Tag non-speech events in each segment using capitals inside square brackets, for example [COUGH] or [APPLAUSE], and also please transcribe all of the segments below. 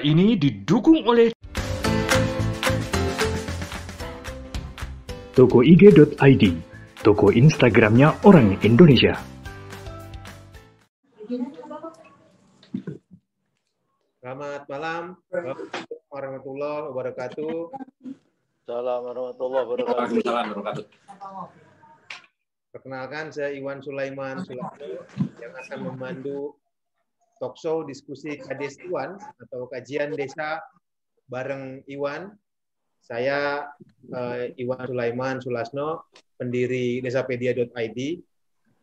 ini didukung oleh tokoig.id, toko Instagramnya orang Indonesia. Selamat malam, warahmatullahi wabarakatuh. Salam warahmatullahi wabarakatuh. Waalaikumsalam warahmatullahi Perkenalkan, saya Iwan Sulaiman Sulaiman yang akan memandu talkshow diskusi Kades Iwan atau kajian desa bareng Iwan. Saya uh, Iwan Sulaiman Sulasno, pendiri desapedia.id.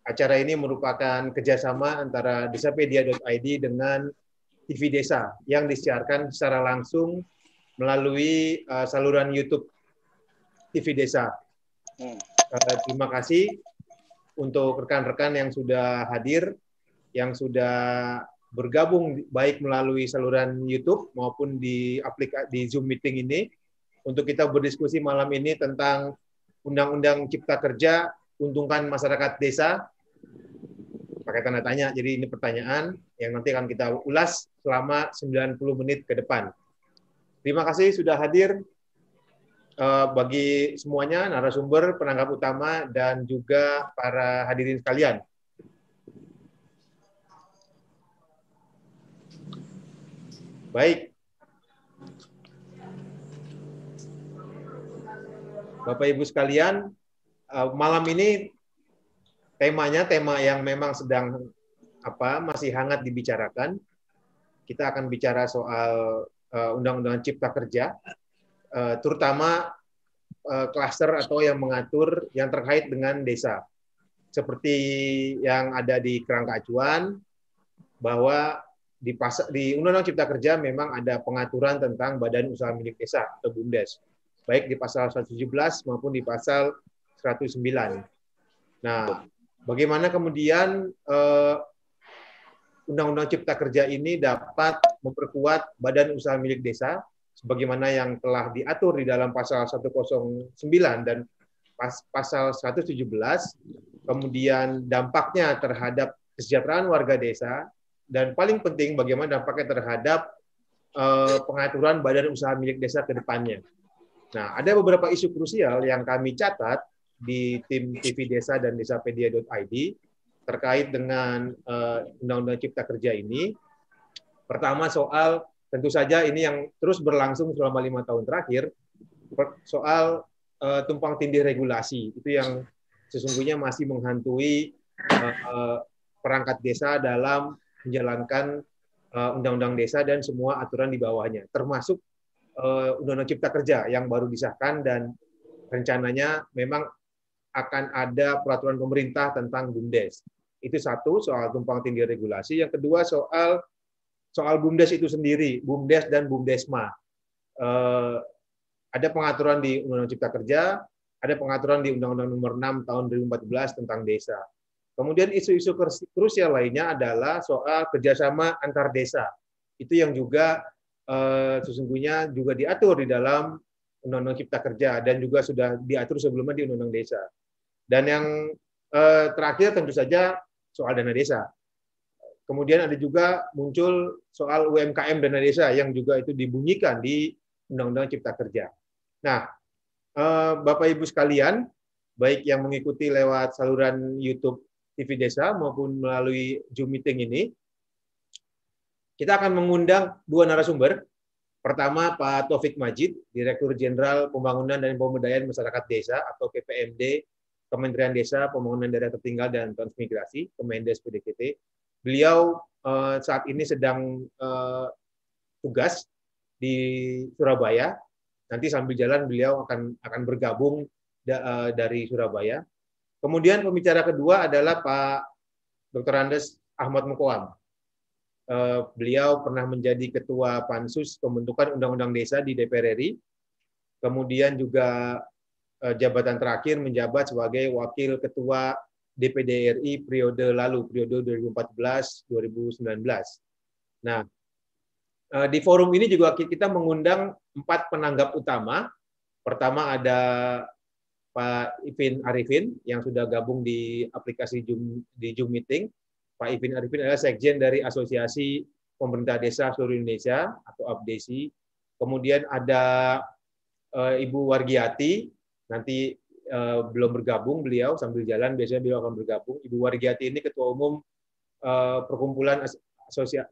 Acara ini merupakan kerjasama antara desapedia.id dengan TV Desa yang disiarkan secara langsung melalui uh, saluran YouTube TV Desa. Uh, terima kasih untuk rekan-rekan yang sudah hadir, yang sudah bergabung baik melalui saluran YouTube maupun di aplikasi di Zoom meeting ini untuk kita berdiskusi malam ini tentang Undang-Undang Cipta Kerja untungkan masyarakat desa pakai tanda tanya. Jadi ini pertanyaan yang nanti akan kita ulas selama 90 menit ke depan. Terima kasih sudah hadir uh, bagi semuanya, narasumber, penanggap utama, dan juga para hadirin sekalian. Baik. Bapak Ibu sekalian, uh, malam ini temanya tema yang memang sedang apa masih hangat dibicarakan. Kita akan bicara soal uh, Undang-Undang Cipta Kerja, uh, terutama klaster atau yang mengatur yang terkait dengan desa. Seperti yang ada di kerangka acuan, bahwa di, pas, di Undang-Undang Cipta Kerja memang ada pengaturan tentang Badan Usaha Milik Desa atau BUMDes, baik di pasal 117 maupun di pasal 109. Nah, bagaimana kemudian uh, Undang-Undang Cipta Kerja ini dapat memperkuat badan usaha milik desa sebagaimana yang telah diatur di dalam pasal 109 dan pas, pasal 117 kemudian dampaknya terhadap kesejahteraan warga desa dan paling penting bagaimana dampaknya terhadap uh, pengaturan badan usaha milik desa ke depannya. Nah, ada beberapa isu krusial yang kami catat di tim TV Desa dan Desapedia.id terkait dengan Undang-Undang uh, Cipta Kerja ini. Pertama soal tentu saja ini yang terus berlangsung selama lima tahun terakhir soal uh, tumpang tindih regulasi itu yang sesungguhnya masih menghantui uh, uh, perangkat desa dalam menjalankan undang-undang uh, desa dan semua aturan di bawahnya, termasuk undang-undang uh, Cipta Kerja yang baru disahkan dan rencananya memang akan ada peraturan pemerintah tentang BUMDes. Itu satu soal tumpang tindih regulasi. Yang kedua soal soal BUMDes itu sendiri, BUMDes dan BUMDesma. Eh, ada pengaturan di Undang-Undang Cipta Kerja, ada pengaturan di Undang-Undang Nomor 6 Tahun 2014 tentang desa. Kemudian isu-isu krusial lainnya adalah soal kerjasama antar desa. Itu yang juga eh, sesungguhnya juga diatur di dalam Undang-Undang Cipta Kerja dan juga sudah diatur sebelumnya di Undang-Undang Desa. Dan yang eh, terakhir tentu saja soal dana desa. Kemudian ada juga muncul soal UMKM dana desa yang juga itu dibunyikan di Undang-Undang Cipta Kerja. Nah, eh, Bapak Ibu sekalian, baik yang mengikuti lewat saluran YouTube TV Desa maupun melalui Zoom meeting ini, kita akan mengundang dua narasumber. Pertama, Pak Taufik Majid, Direktur Jenderal Pembangunan dan Pemberdayaan Masyarakat Desa atau PPMD Kementerian Desa, Pembangunan Daerah Tertinggal dan Transmigrasi, Kemendes PDKT. Beliau uh, saat ini sedang uh, tugas di Surabaya. Nanti sambil jalan beliau akan akan bergabung da, uh, dari Surabaya. Kemudian pembicara kedua adalah Pak Dr. Andes Ahmad Mukoam. Uh, beliau pernah menjadi ketua pansus pembentukan undang-undang desa di DPR RI. Kemudian juga Eh, jabatan terakhir menjabat sebagai Wakil Ketua DPD RI periode lalu, periode 2014-2019. Nah, eh, di forum ini juga kita mengundang empat penanggap utama. Pertama ada Pak Ipin Arifin yang sudah gabung di aplikasi Zoom, di Zoom Meeting. Pak Ipin Arifin adalah sekjen dari Asosiasi pemerintah desa seluruh Indonesia atau APDESI. Kemudian ada uh, Ibu Wargiati, nanti uh, belum bergabung beliau sambil jalan biasanya beliau akan bergabung. Ibu Wargiati ini ketua umum uh, perkumpulan sosial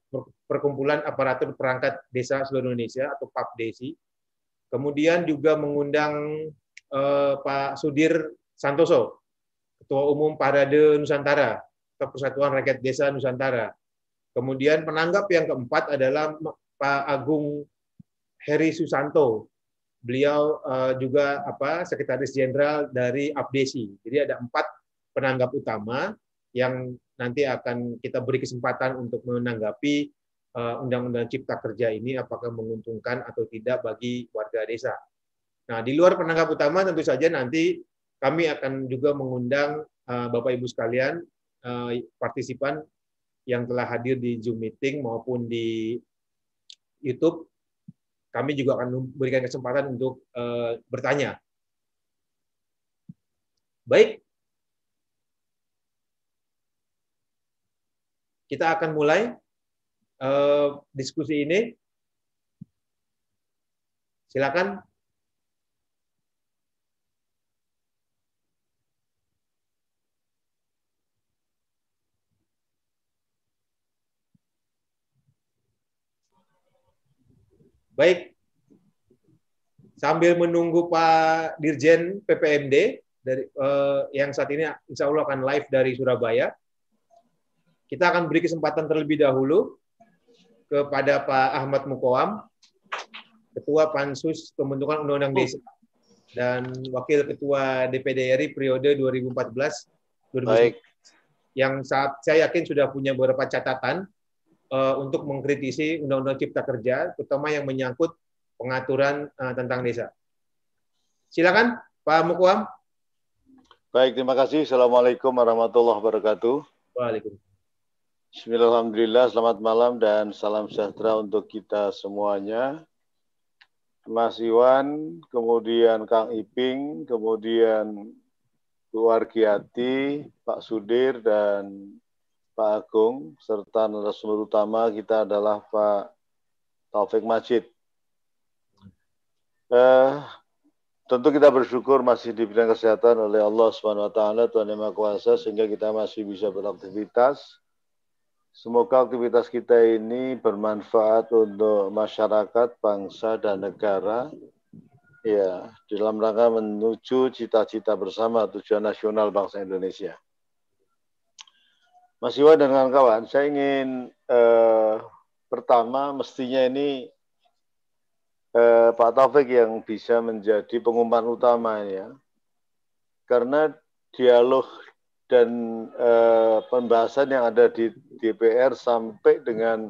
perkumpulan aparatur perangkat desa seluruh Indonesia atau PAPDESI. Kemudian juga mengundang uh, Pak Sudir Santoso, ketua umum Parade Nusantara atau Persatuan Rakyat Desa Nusantara. Kemudian penanggap yang keempat adalah Pak Agung Heri Susanto. Beliau uh, juga apa sekretaris jenderal dari Abdesi. Jadi ada empat penanggap utama yang nanti akan kita beri kesempatan untuk menanggapi uh, Undang-Undang Cipta Kerja ini apakah menguntungkan atau tidak bagi warga desa. Nah, di luar penanggap utama tentu saja nanti kami akan juga mengundang uh, Bapak Ibu sekalian uh, partisipan yang telah hadir di Zoom meeting maupun di YouTube, kami juga akan memberikan kesempatan untuk uh, bertanya. Baik, kita akan mulai uh, diskusi ini. Silakan Baik, sambil menunggu Pak Dirjen PPMD dari eh, yang saat ini insya Allah akan live dari Surabaya, kita akan beri kesempatan terlebih dahulu kepada Pak Ahmad Mukoam, Ketua Pansus Pembentukan Undang-Undang Desa dan Wakil Ketua DPD RI periode 2014 2019 Baik. yang saat saya yakin sudah punya beberapa catatan untuk mengkritisi Undang-Undang Cipta Kerja, terutama yang menyangkut pengaturan uh, tentang desa. Silakan, Pak Mukwam. Baik, terima kasih. Assalamualaikum warahmatullahi wabarakatuh. Waalaikumsalam. Bismillahirrahmanirrahim. Selamat malam dan salam sejahtera untuk kita semuanya. Mas Iwan, kemudian Kang Iping, kemudian Bu Argiati, Pak Sudir, dan Pak Agung, serta narasumber utama kita adalah Pak Taufik Majid. Eh, tentu kita bersyukur masih diberikan kesehatan oleh Allah Subhanahu wa taala Tuhan Yang Maha Kuasa sehingga kita masih bisa beraktivitas. Semoga aktivitas kita ini bermanfaat untuk masyarakat, bangsa dan negara. Ya, dalam rangka menuju cita-cita bersama tujuan nasional bangsa Indonesia. Mas Iwan dan kawan-kawan, saya ingin eh, pertama mestinya ini eh, Pak Taufik yang bisa menjadi pengumpan utama ya. Karena dialog dan eh, pembahasan yang ada di DPR sampai dengan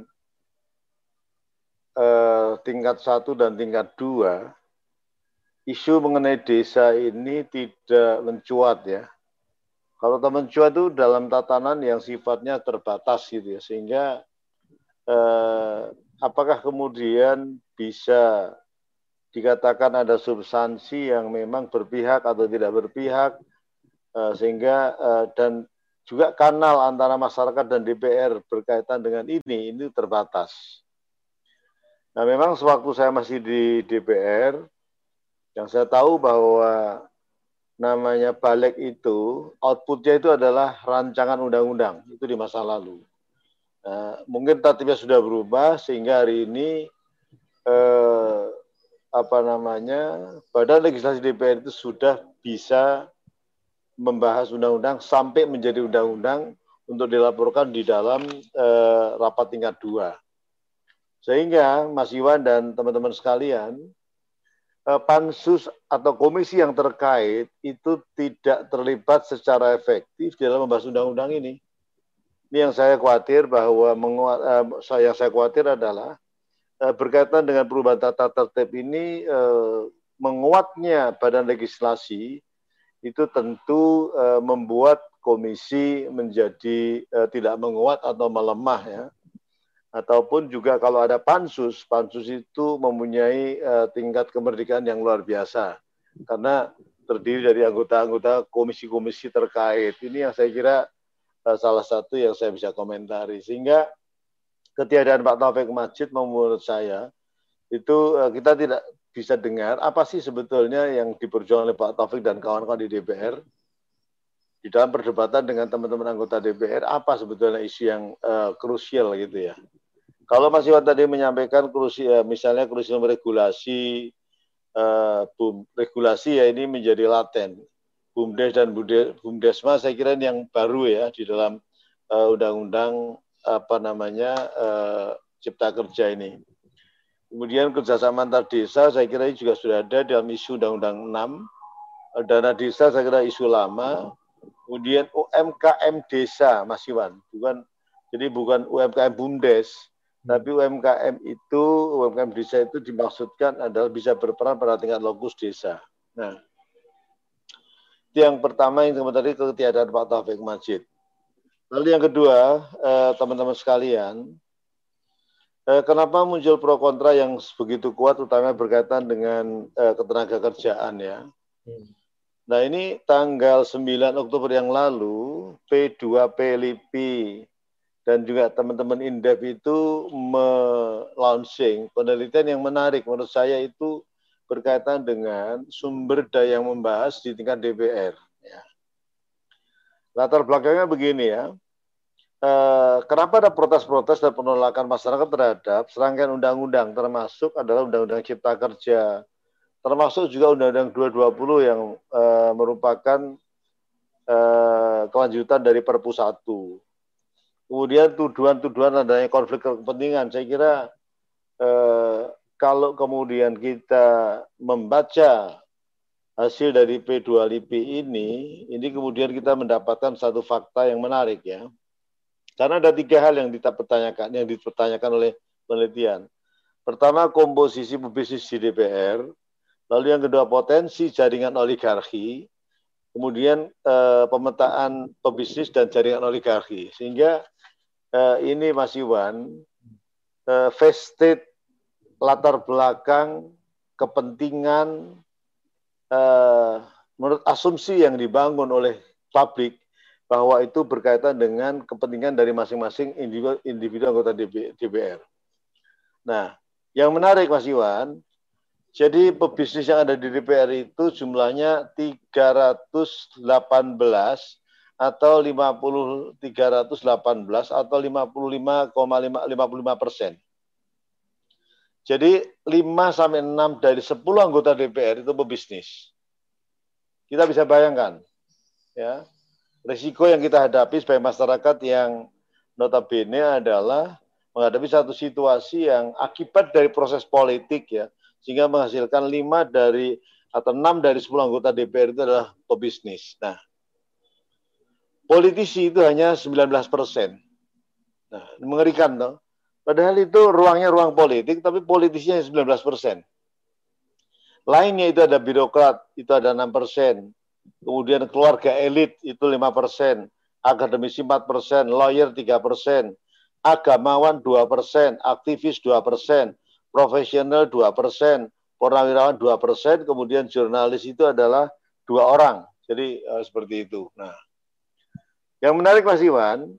eh, tingkat satu dan tingkat dua, isu mengenai desa ini tidak mencuat ya kalau teman cuan itu dalam tatanan yang sifatnya terbatas gitu ya, sehingga eh, apakah kemudian bisa dikatakan ada substansi yang memang berpihak atau tidak berpihak, eh, sehingga eh, dan juga kanal antara masyarakat dan DPR berkaitan dengan ini ini terbatas. Nah, memang sewaktu saya masih di DPR, yang saya tahu bahwa namanya balik itu outputnya itu adalah rancangan undang-undang itu di masa lalu. Nah, mungkin tatipnya sudah berubah sehingga hari ini eh, apa namanya Badan Legislasi DPR itu sudah bisa membahas undang-undang sampai menjadi undang-undang untuk dilaporkan di dalam eh, rapat tingkat dua. Sehingga Mas Iwan dan teman-teman sekalian, pansus atau komisi yang terkait itu tidak terlibat secara efektif dalam membahas undang-undang ini. Ini yang saya khawatir bahwa eh, yang saya khawatir adalah eh, berkaitan dengan perubahan tata tertib ini eh, menguatnya badan legislasi itu tentu eh, membuat komisi menjadi eh, tidak menguat atau melemah ya ataupun juga kalau ada pansus, pansus itu mempunyai uh, tingkat kemerdekaan yang luar biasa karena terdiri dari anggota-anggota komisi-komisi terkait. Ini yang saya kira uh, salah satu yang saya bisa komentari sehingga ketiadaan Pak Taufik Majid menurut saya itu uh, kita tidak bisa dengar apa sih sebetulnya yang diperjuangkan oleh Pak Taufik dan kawan-kawan di DPR di dalam perdebatan dengan teman-teman anggota DPR apa sebetulnya isu yang uh, krusial gitu ya. Kalau Mas Iwan tadi menyampaikan krusial, misalnya krusial regulasi, boom, regulasi ya ini menjadi laten. Bumdes dan Bumdesma saya kira ini yang baru ya di dalam undang-undang uh, apa namanya uh, Cipta Kerja ini. Kemudian kerjasama antar desa saya kira ini juga sudah ada dalam isu Undang-Undang 6. Dana desa saya kira isu lama. Kemudian UMKM desa Mas Iwan, bukan jadi bukan UMKM Bumdes, tapi UMKM itu UMKM desa itu dimaksudkan adalah bisa berperan pada tingkat lokus desa. Nah, itu yang pertama yang tadi ketiadaan Pak Taufik Majid. Lalu yang kedua, eh, teman-teman sekalian, Eh, kenapa muncul pro kontra yang begitu kuat, terutama berkaitan dengan eh, ketenaga kerjaan ya? Hmm. Nah ini tanggal 9 Oktober yang lalu, P2P LIPI dan juga teman-teman Indef itu me-launching penelitian yang menarik menurut saya itu berkaitan dengan sumber daya yang membahas di tingkat DPR. Ya. Latar belakangnya begini ya, eh, kenapa ada protes-protes dan penolakan masyarakat terhadap serangkaian undang-undang termasuk adalah undang-undang cipta kerja termasuk juga undang-undang 220 yang eh, merupakan eh, kelanjutan dari Perpu 1. Kemudian tuduhan-tuduhan adanya konflik kepentingan, saya kira eh, kalau kemudian kita membaca hasil dari P2LIPI ini, ini kemudian kita mendapatkan satu fakta yang menarik ya karena ada tiga hal yang kita pertanyakan, yang dipertanyakan oleh penelitian. Pertama, komposisi pebisnis di DPR. Lalu yang kedua, potensi jaringan oligarki. Kemudian eh, pemetaan pebisnis dan jaringan oligarki. Sehingga eh, ini Mas Iwan, eh, vested latar belakang kepentingan eh, menurut asumsi yang dibangun oleh publik bahwa itu berkaitan dengan kepentingan dari masing-masing individu, individu anggota DPR. Nah, yang menarik Mas Iwan, jadi pebisnis yang ada di DPR itu jumlahnya 318 atau 50 318 atau 55,55 persen. Jadi 5 sampai 6 dari 10 anggota DPR itu pebisnis. Kita bisa bayangkan, ya risiko yang kita hadapi sebagai masyarakat yang notabene adalah menghadapi satu situasi yang akibat dari proses politik ya sehingga menghasilkan lima dari atau enam dari sepuluh anggota DPR itu adalah pebisnis. Nah, politisi itu hanya 19 persen. Nah, mengerikan toh. Padahal itu ruangnya ruang politik, tapi politisnya 19 persen. Lainnya itu ada birokrat, itu ada 6 persen kemudian keluarga elit itu lima persen, akademisi empat persen, lawyer tiga persen, agamawan dua persen, aktivis dua persen, profesional dua persen, purnawirawan dua persen, kemudian jurnalis itu adalah dua orang. Jadi uh, seperti itu. Nah, yang menarik Mas Iwan,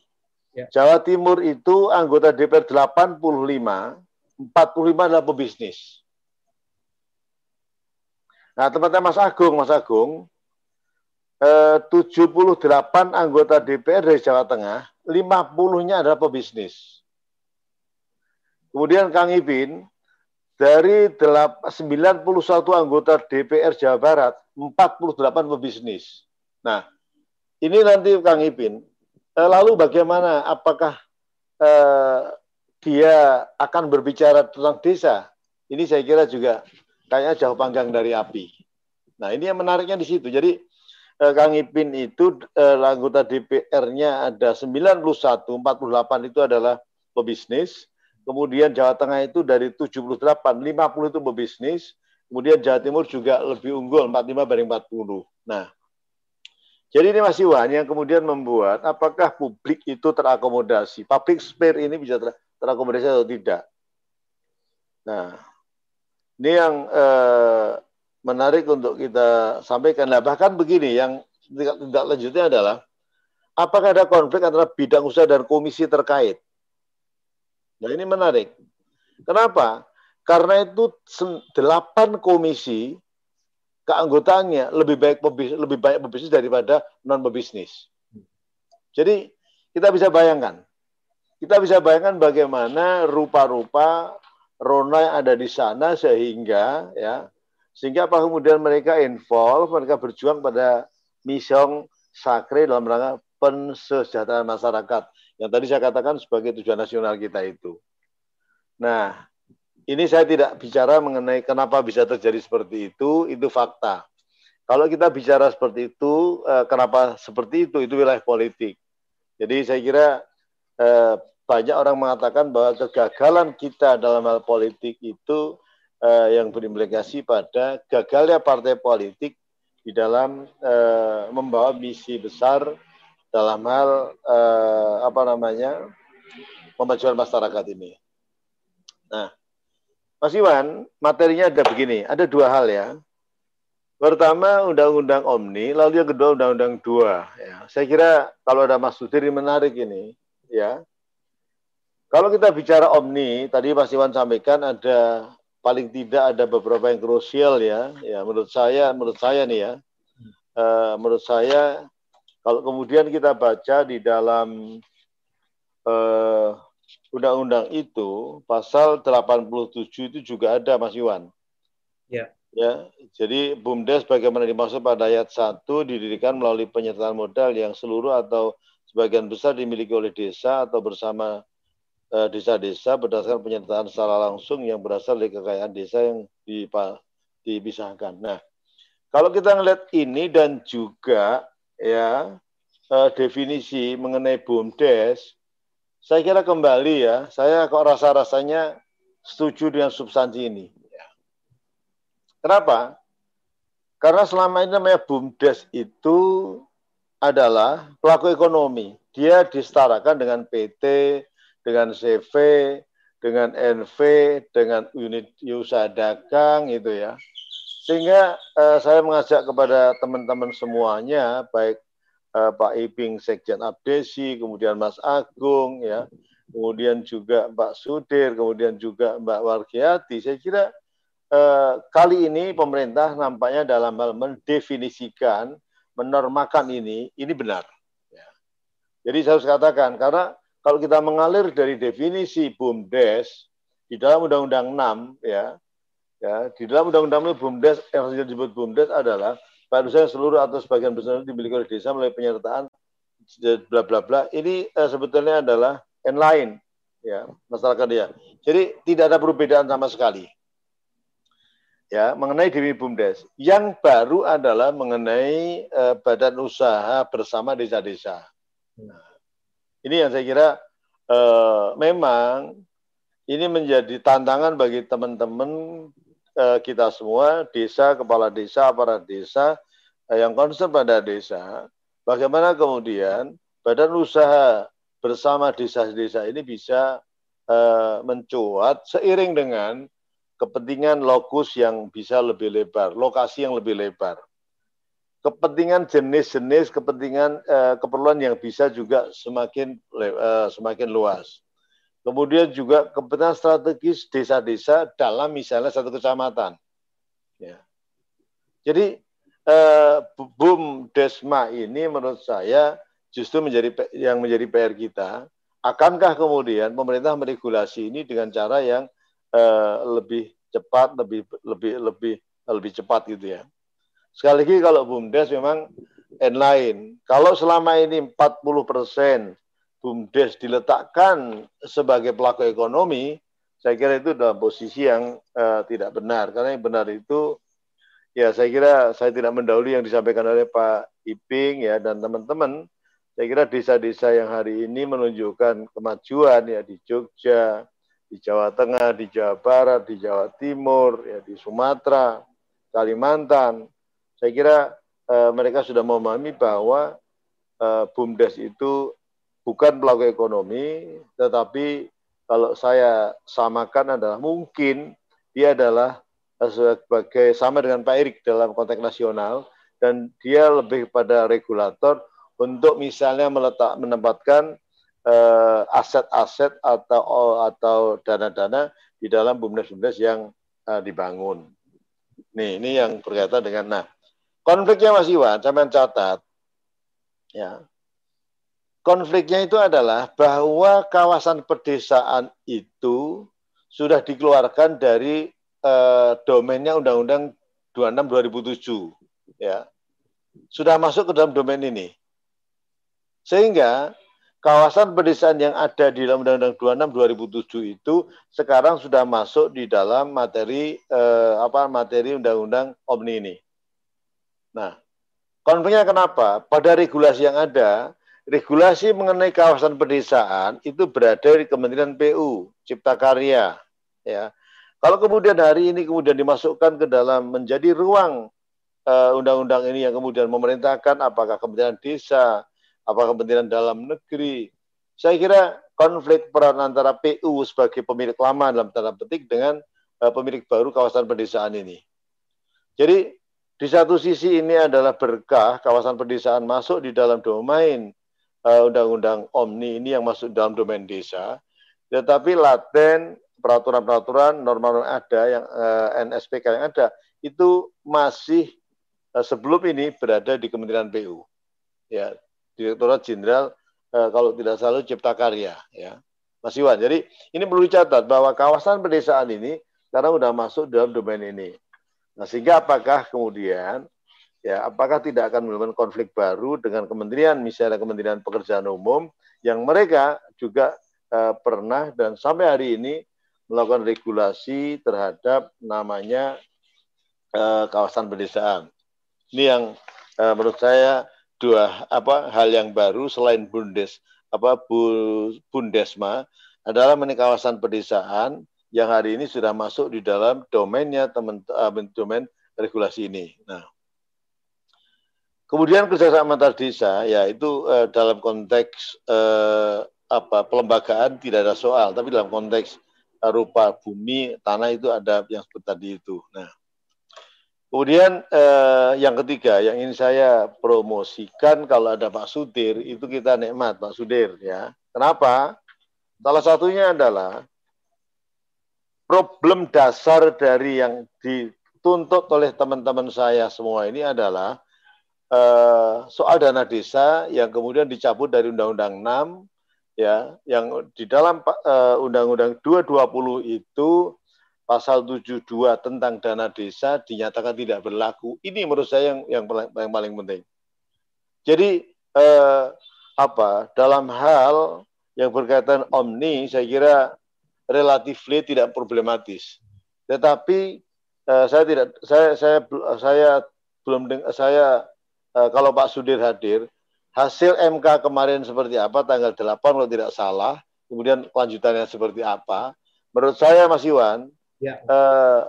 ya. Jawa Timur itu anggota DPR 85, 45 adalah pebisnis. Nah, tempatnya Mas Agung, Mas Agung, 78 eh, anggota DPR dari Jawa Tengah, 50-nya adalah pebisnis. Kemudian Kang Ipin, dari 91 anggota DPR Jawa Barat, 48 pebisnis. Nah, ini nanti Kang Ipin, eh, lalu bagaimana? Apakah eh, dia akan berbicara tentang desa? Ini saya kira juga kayaknya jauh panggang dari api. Nah, ini yang menariknya di situ. Jadi eh, Kang Ipin itu eh, anggota DPR-nya ada 91, 48 itu adalah pebisnis. Kemudian Jawa Tengah itu dari 78, 50 itu pebisnis. Kemudian Jawa Timur juga lebih unggul, 45 banding 40. Nah, jadi ini Mas Iwan yang kemudian membuat apakah publik itu terakomodasi. Public spare ini bisa ter terakomodasi atau tidak. Nah, ini yang eh, menarik untuk kita sampaikan. Nah, bahkan begini, yang tidak, tidak lanjutnya adalah apakah ada konflik antara bidang usaha dan komisi terkait? Nah ini menarik. Kenapa? Karena itu delapan komisi keanggotaannya lebih baik pebisnis, lebih banyak pebisnis daripada non pebisnis. Jadi kita bisa bayangkan, kita bisa bayangkan bagaimana rupa-rupa Rona yang ada di sana sehingga ya sehingga apa kemudian mereka involve, mereka berjuang pada misiong sakre dalam rangka pensejahteraan masyarakat yang tadi saya katakan sebagai tujuan nasional kita itu. Nah, ini saya tidak bicara mengenai kenapa bisa terjadi seperti itu, itu fakta. Kalau kita bicara seperti itu, eh, kenapa seperti itu, itu wilayah politik. Jadi saya kira eh, banyak orang mengatakan bahwa kegagalan kita dalam hal politik itu eh, yang berimplikasi pada gagalnya partai politik di dalam membawa misi besar dalam hal apa namanya pemajuan masyarakat ini. Nah, Mas Iwan, materinya ada begini, ada dua hal ya. Pertama Undang-Undang Omni, lalu yang kedua Undang-Undang dua. Ya. Saya kira kalau ada Mas Sudiri menarik ini, ya. Kalau kita bicara Omni, tadi Mas Iwan sampaikan ada paling tidak ada beberapa yang krusial ya. Ya menurut saya, menurut saya nih ya, uh, menurut saya kalau kemudian kita baca di dalam uh, undang-undang itu pasal 87 itu juga ada Mas Iwan. Ya. Ya, jadi BUMDes bagaimana dimaksud pada ayat 1 didirikan melalui penyertaan modal yang seluruh atau sebagian besar dimiliki oleh desa atau bersama eh, desa-desa berdasarkan penyertaan secara langsung yang berasal dari kekayaan desa yang dipisahkan. Nah, kalau kita melihat ini dan juga ya eh, definisi mengenai BUMDes saya kira kembali ya, saya kok rasa-rasanya setuju dengan substansi ini. Kenapa? Karena selama ini namanya BUMDes itu adalah pelaku ekonomi. Dia disetarakan dengan PT, dengan CV, dengan NV, dengan unit usaha dagang itu ya. Sehingga eh, saya mengajak kepada teman-teman semuanya, baik uh, Pak Iping Sekjen Abdesi, kemudian Mas Agung, ya, kemudian juga Mbak Sudir, kemudian juga Mbak Wargiati. Saya kira uh, kali ini pemerintah nampaknya dalam hal mendefinisikan, menormakan ini, ini benar. Ya. Jadi saya harus katakan, karena kalau kita mengalir dari definisi BUMDes di dalam Undang-Undang 6, ya, ya di dalam Undang-Undang BUMDes yang disebut BUMDes adalah Harusnya seluruh atau sebagian besar dimiliki oleh desa melalui penyertaan bla bla bla. Ini uh, sebetulnya adalah lain ya masyarakat dia. Jadi tidak ada perbedaan sama sekali. Ya, mengenai diri BUMDes. Yang baru adalah mengenai uh, badan usaha bersama desa-desa. Nah, ini yang saya kira uh, memang ini menjadi tantangan bagi teman-teman Eh, kita semua, desa, kepala desa, aparat desa, eh, yang concern pada desa, bagaimana kemudian badan usaha bersama desa-desa ini bisa uh, mencuat seiring dengan kepentingan lokus yang bisa lebih lebar, lokasi yang lebih lebar. Kepentingan jenis-jenis, kepentingan uh, keperluan yang bisa juga semakin uh, semakin luas. Kemudian juga kepentingan strategis desa-desa dalam misalnya satu kecamatan. Ya. Jadi eh, boom desma ini menurut saya justru menjadi yang menjadi PR kita. Akankah kemudian pemerintah meregulasi ini dengan cara yang eh, lebih cepat, lebih lebih lebih lebih cepat gitu ya. Sekali lagi kalau BUMDes memang lain. Kalau selama ini 40 persen BUMDes diletakkan sebagai pelaku ekonomi, saya kira itu dalam posisi yang uh, tidak benar. Karena yang benar itu, ya saya kira saya tidak mendahului yang disampaikan oleh Pak Iping ya dan teman-teman. Saya kira desa-desa yang hari ini menunjukkan kemajuan ya di Jogja, di Jawa Tengah, di Jawa Barat, di Jawa Timur, ya di Sumatera, Kalimantan. Saya kira uh, mereka sudah memahami bahwa uh, BUMDes itu bukan pelaku ekonomi, tetapi kalau saya samakan adalah mungkin dia adalah sebagai sama dengan Pak Erik dalam konteks nasional dan dia lebih pada regulator untuk misalnya meletak menempatkan uh, aset-aset atau atau dana-dana di dalam bumdes-bumdes yang uh, dibangun. Nih, ini yang berkaitan dengan nah konfliknya Mas Iwan, saya catat ya. Konfliknya itu adalah bahwa kawasan pedesaan itu sudah dikeluarkan dari uh, domainnya Undang-Undang 26 2007 ya. Sudah masuk ke dalam domain ini. Sehingga kawasan pedesaan yang ada di dalam Undang-Undang 26 2007 itu sekarang sudah masuk di dalam materi eh, apa materi Undang-Undang Omni ini. Nah, konfliknya kenapa? Pada regulasi yang ada, regulasi mengenai kawasan pedesaan itu berada di Kementerian PU, Cipta Karya, ya. Kalau kemudian hari ini kemudian dimasukkan ke dalam menjadi ruang eh, undang-undang uh, ini yang kemudian memerintahkan apakah Kementerian Desa, apakah kepentingan dalam negeri. Saya kira konflik peran antara PU sebagai pemilik lama dalam tanda petik dengan uh, pemilik baru kawasan pedesaan ini. Jadi di satu sisi ini adalah berkah kawasan pedesaan masuk di dalam domain uh, undang-undang Omni ini yang masuk dalam domain desa, tetapi laten peraturan-peraturan norma-norma ada yang uh, eh, NSPK yang ada itu masih uh, sebelum ini berada di Kementerian PU. Ya, Direktorat Jenderal eh, kalau tidak salah Cipta Karya ya. Mas Iwan. Jadi ini perlu dicatat bahwa kawasan pedesaan ini sekarang sudah masuk dalam domain ini. Nah, sehingga apakah kemudian ya apakah tidak akan menimbulkan konflik baru dengan kementerian misalnya Kementerian Pekerjaan Umum yang mereka juga eh, pernah dan sampai hari ini melakukan regulasi terhadap namanya eh, kawasan pedesaan. Ini yang eh, menurut saya dua apa hal yang baru selain bundes apa bu, bundesma adalah menikah kawasan pedesaan yang hari ini sudah masuk di dalam domainnya teman uh, domain regulasi ini. Nah, kemudian kerjasama antar desa ya itu uh, dalam konteks uh, apa pelembagaan tidak ada soal, tapi dalam konteks uh, rupa bumi tanah itu ada yang seperti tadi itu. Nah, Kemudian eh, yang ketiga yang ingin saya promosikan kalau ada Pak Sudir itu kita nikmat Pak Sudir ya. Kenapa? Salah satunya adalah problem dasar dari yang dituntut oleh teman-teman saya semua ini adalah eh, soal dana desa yang kemudian dicabut dari Undang-Undang 6 ya yang di dalam eh, Undang-Undang 220 itu pasal 72 tentang dana desa dinyatakan tidak berlaku. Ini menurut saya yang yang paling, yang paling penting. Jadi eh, apa dalam hal yang berkaitan omni saya kira relatif tidak problematis. Tetapi eh, saya tidak saya saya saya belum saya eh, kalau Pak Sudir hadir hasil MK kemarin seperti apa tanggal 8 kalau tidak salah, kemudian lanjutannya seperti apa. Menurut saya Mas Iwan, ya. uh,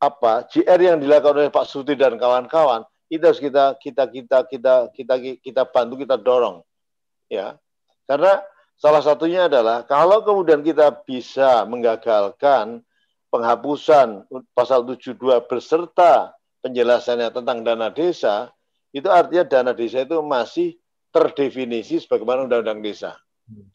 apa GR yang dilakukan oleh Pak Suti dan kawan-kawan itu harus kita kita kita kita kita kita bantu kita dorong ya karena salah satunya adalah kalau kemudian kita bisa menggagalkan penghapusan pasal 72 beserta penjelasannya tentang dana desa itu artinya dana desa itu masih terdefinisi sebagaimana undang-undang desa. Hmm.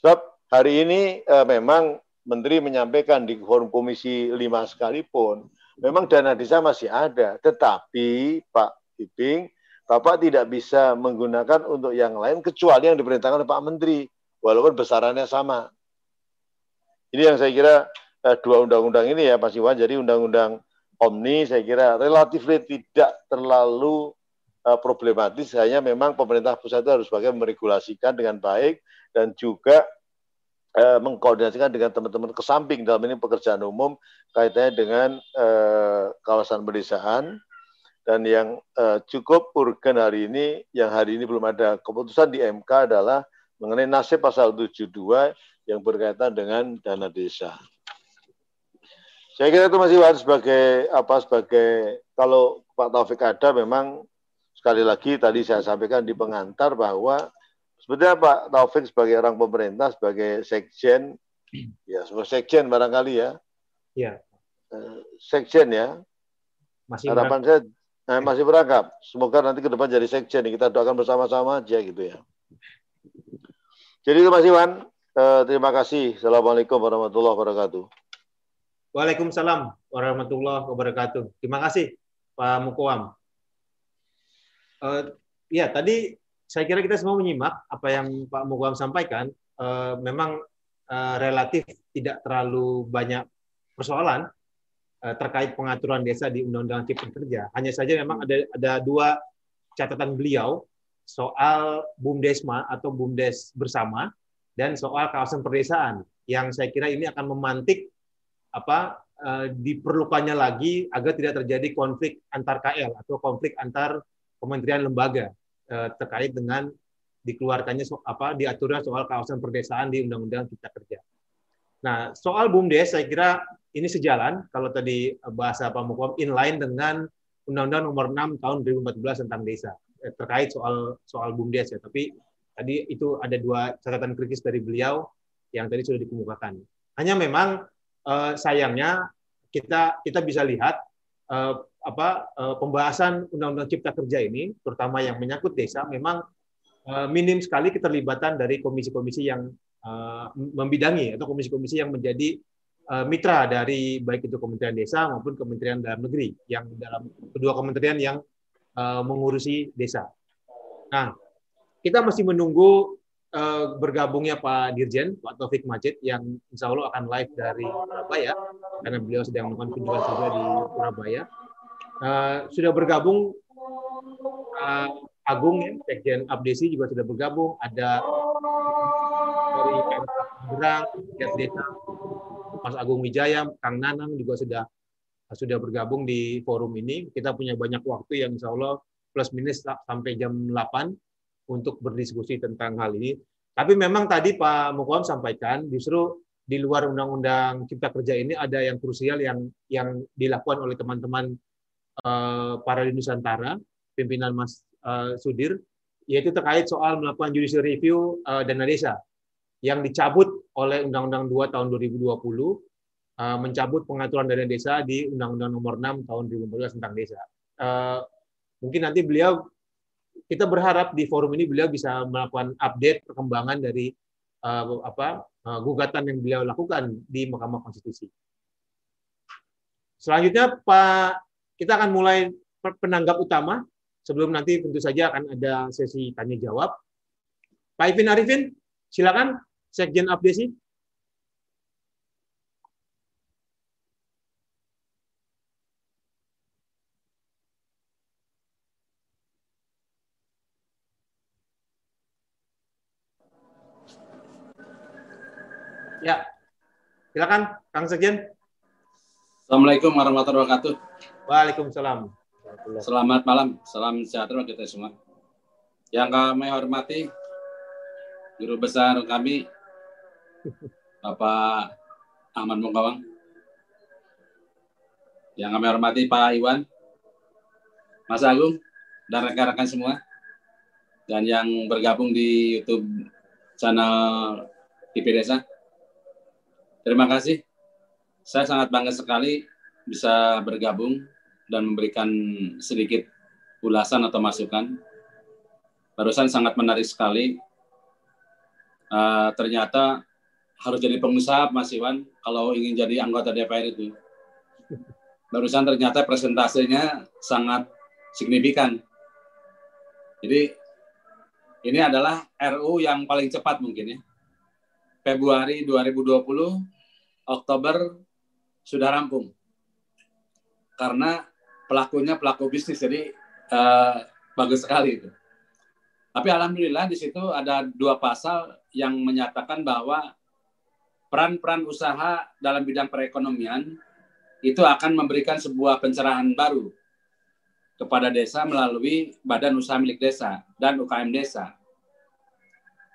Sebab hari ini eh, memang Menteri menyampaikan di forum Komisi 5 sekalipun, memang dana desa masih ada, tetapi Pak Iping, Bapak tidak bisa menggunakan untuk yang lain kecuali yang diperintahkan oleh Pak Menteri, walaupun besarannya sama. Ini yang saya kira eh, dua undang-undang ini ya Pak Iwan, jadi undang-undang Omni saya kira relatif tidak terlalu eh, problematis, hanya memang pemerintah pusat itu harus bagaimana meregulasikan dengan baik dan juga eh, mengkoordinasikan dengan teman-teman ke samping dalam ini pekerjaan umum kaitannya dengan eh, kawasan pedesaan dan yang eh, cukup urgen hari ini yang hari ini belum ada keputusan di MK adalah mengenai nasib pasal 72 yang berkaitan dengan dana desa. Saya kira itu masih harus sebagai apa sebagai kalau Pak Taufik ada memang sekali lagi tadi saya sampaikan di pengantar bahwa Sebetulnya Pak Taufik sebagai orang pemerintah, sebagai sekjen, ya sebagai sekjen barangkali ya. Iya. Eh, sekjen ya. Masih Harapan saya eh, masih berangkap. Semoga nanti ke depan jadi sekjen. Kita doakan bersama-sama aja gitu ya. Jadi itu Mas Iwan, eh, terima kasih. Assalamualaikum warahmatullahi wabarakatuh. Waalaikumsalam warahmatullahi wabarakatuh. Terima kasih Pak Mukoam. Uh, ya tadi saya kira kita semua menyimak apa yang Pak Mukoam sampaikan. Uh, memang uh, relatif tidak terlalu banyak persoalan uh, terkait pengaturan desa di Undang-Undang Cipta Kerja. Hanya saja memang ada ada dua catatan beliau soal bumdesma atau bumdes bersama dan soal kawasan perdesaan yang saya kira ini akan memantik apa diperlukannya lagi agar tidak terjadi konflik antar KL atau konflik antar kementerian lembaga eh, terkait dengan dikeluarkannya so, apa diaturnya soal kawasan perdesaan di Undang-Undang Cipta Kerja. Nah, soal BUMDes saya kira ini sejalan kalau tadi bahasa Pak Mukom inline dengan Undang-Undang Nomor 6 Tahun 2014 tentang desa eh, terkait soal soal BUMDes ya. Tapi tadi itu ada dua catatan kritis dari beliau yang tadi sudah dikemukakan. Hanya memang eh, sayangnya kita kita bisa lihat eh, apa uh, pembahasan Undang-Undang Cipta Kerja ini, terutama yang menyangkut desa, memang uh, minim sekali keterlibatan dari komisi-komisi yang uh, membidangi atau komisi-komisi yang menjadi mitra dari baik itu Kementerian Desa maupun Kementerian Dalam Negeri yang dalam kedua kementerian yang mengurusi desa. Nah, kita masih menunggu bergabungnya Pak Dirjen, Pak Taufik Majid, yang insya Allah akan live dari Surabaya, karena beliau sedang melakukan kunjungan kerja di Surabaya. Uh, sudah bergabung uh, Agung ya, Sekjen Abdesi juga sudah bergabung. Ada dari Tangerang, Desa, Mas Agung Wijaya, Kang Nanang juga sudah sudah bergabung di forum ini. Kita punya banyak waktu yang insya Allah plus minus sampai jam 8 untuk berdiskusi tentang hal ini. Tapi memang tadi Pak Mukwam sampaikan justru di luar Undang-Undang Cipta Kerja ini ada yang krusial yang yang dilakukan oleh teman-teman Eh, para Nusantara, pimpinan Mas uh, Sudir, yaitu terkait soal melakukan judicial review uh, dana desa yang dicabut oleh Undang-Undang 2 tahun 2020 uh, mencabut pengaturan dana desa di Undang-Undang Nomor 6 tahun 2014 tentang desa. Mungkin nanti beliau kita berharap di forum ini beliau bisa melakukan update perkembangan dari apa gugatan yang beliau lakukan di Mahkamah Konstitusi. Selanjutnya Pak kita akan mulai penanggap utama sebelum nanti tentu saja akan ada sesi tanya jawab. Pak Ivin Arifin, silakan Sekjen Abdesi. Ya, silakan Kang Sekjen. Assalamualaikum warahmatullahi wabarakatuh. Waalaikumsalam. Selamat malam, salam sejahtera kita semua. Yang kami hormati guru besar kami Bapak Ahmad Mungkawang. Yang kami hormati Pak Iwan, Mas Agung, dan rekan-rekan semua. Dan yang bergabung di YouTube channel TV Desa. Terima kasih saya sangat bangga sekali bisa bergabung dan memberikan sedikit ulasan atau masukan. Barusan sangat menarik sekali. Uh, ternyata harus jadi pengusaha, Mas Iwan, kalau ingin jadi anggota DPR itu. Barusan ternyata presentasinya sangat signifikan. Jadi ini adalah RU yang paling cepat mungkin ya. Februari 2020, Oktober sudah rampung karena pelakunya pelaku bisnis jadi uh, bagus sekali itu. Tapi alhamdulillah di situ ada dua pasal yang menyatakan bahwa peran-peran usaha dalam bidang perekonomian itu akan memberikan sebuah pencerahan baru kepada desa melalui badan usaha milik desa dan UKM desa.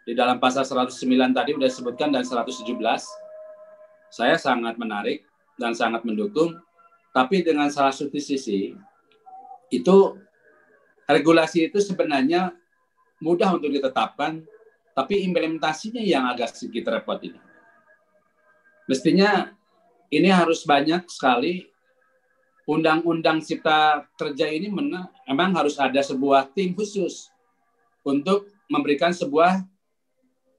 Di dalam pasal 109 tadi sudah disebutkan dan 117, saya sangat menarik dan sangat mendukung. Tapi dengan salah satu sisi itu regulasi itu sebenarnya mudah untuk ditetapkan, tapi implementasinya yang agak sedikit repot ini. Mestinya ini harus banyak sekali undang-undang cipta kerja ini memang harus ada sebuah tim khusus untuk memberikan sebuah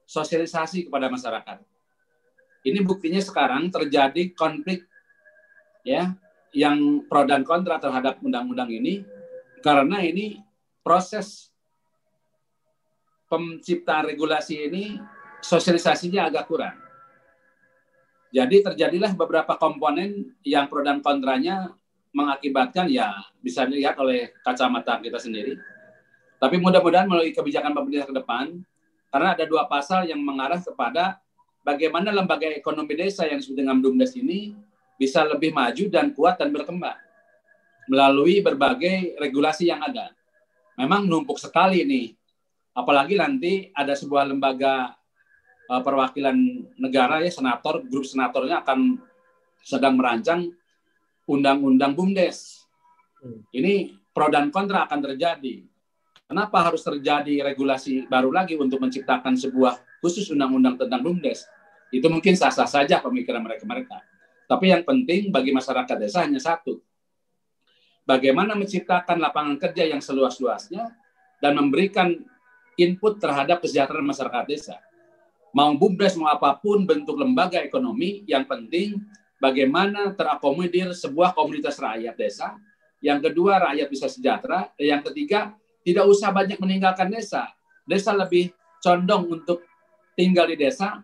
sosialisasi kepada masyarakat. Ini buktinya sekarang terjadi konflik ya yang pro dan kontra terhadap undang-undang ini karena ini proses penciptaan regulasi ini sosialisasinya agak kurang. Jadi terjadilah beberapa komponen yang pro dan kontranya mengakibatkan ya bisa dilihat oleh kacamata kita sendiri. Tapi mudah-mudahan melalui kebijakan pemerintah ke depan, karena ada dua pasal yang mengarah kepada bagaimana lembaga ekonomi desa yang disebut dengan BUMDes ini bisa lebih maju dan kuat dan berkembang melalui berbagai regulasi yang ada. Memang numpuk sekali nih, apalagi nanti ada sebuah lembaga uh, perwakilan negara ya senator, grup senatornya akan sedang merancang undang-undang BUMDes. Hmm. Ini pro dan kontra akan terjadi. Kenapa harus terjadi regulasi baru lagi untuk menciptakan sebuah khusus undang-undang tentang BUMDes? Itu mungkin sah-sah saja pemikiran mereka-mereka. Tapi yang penting bagi masyarakat desa hanya satu. Bagaimana menciptakan lapangan kerja yang seluas-luasnya dan memberikan input terhadap kesejahteraan masyarakat desa. Mau BUMDes, mau apa pun bentuk lembaga ekonomi, yang penting bagaimana terakomodir sebuah komunitas rakyat desa. Yang kedua, rakyat bisa sejahtera. Yang ketiga, tidak usah banyak meninggalkan desa. Desa lebih condong untuk tinggal di desa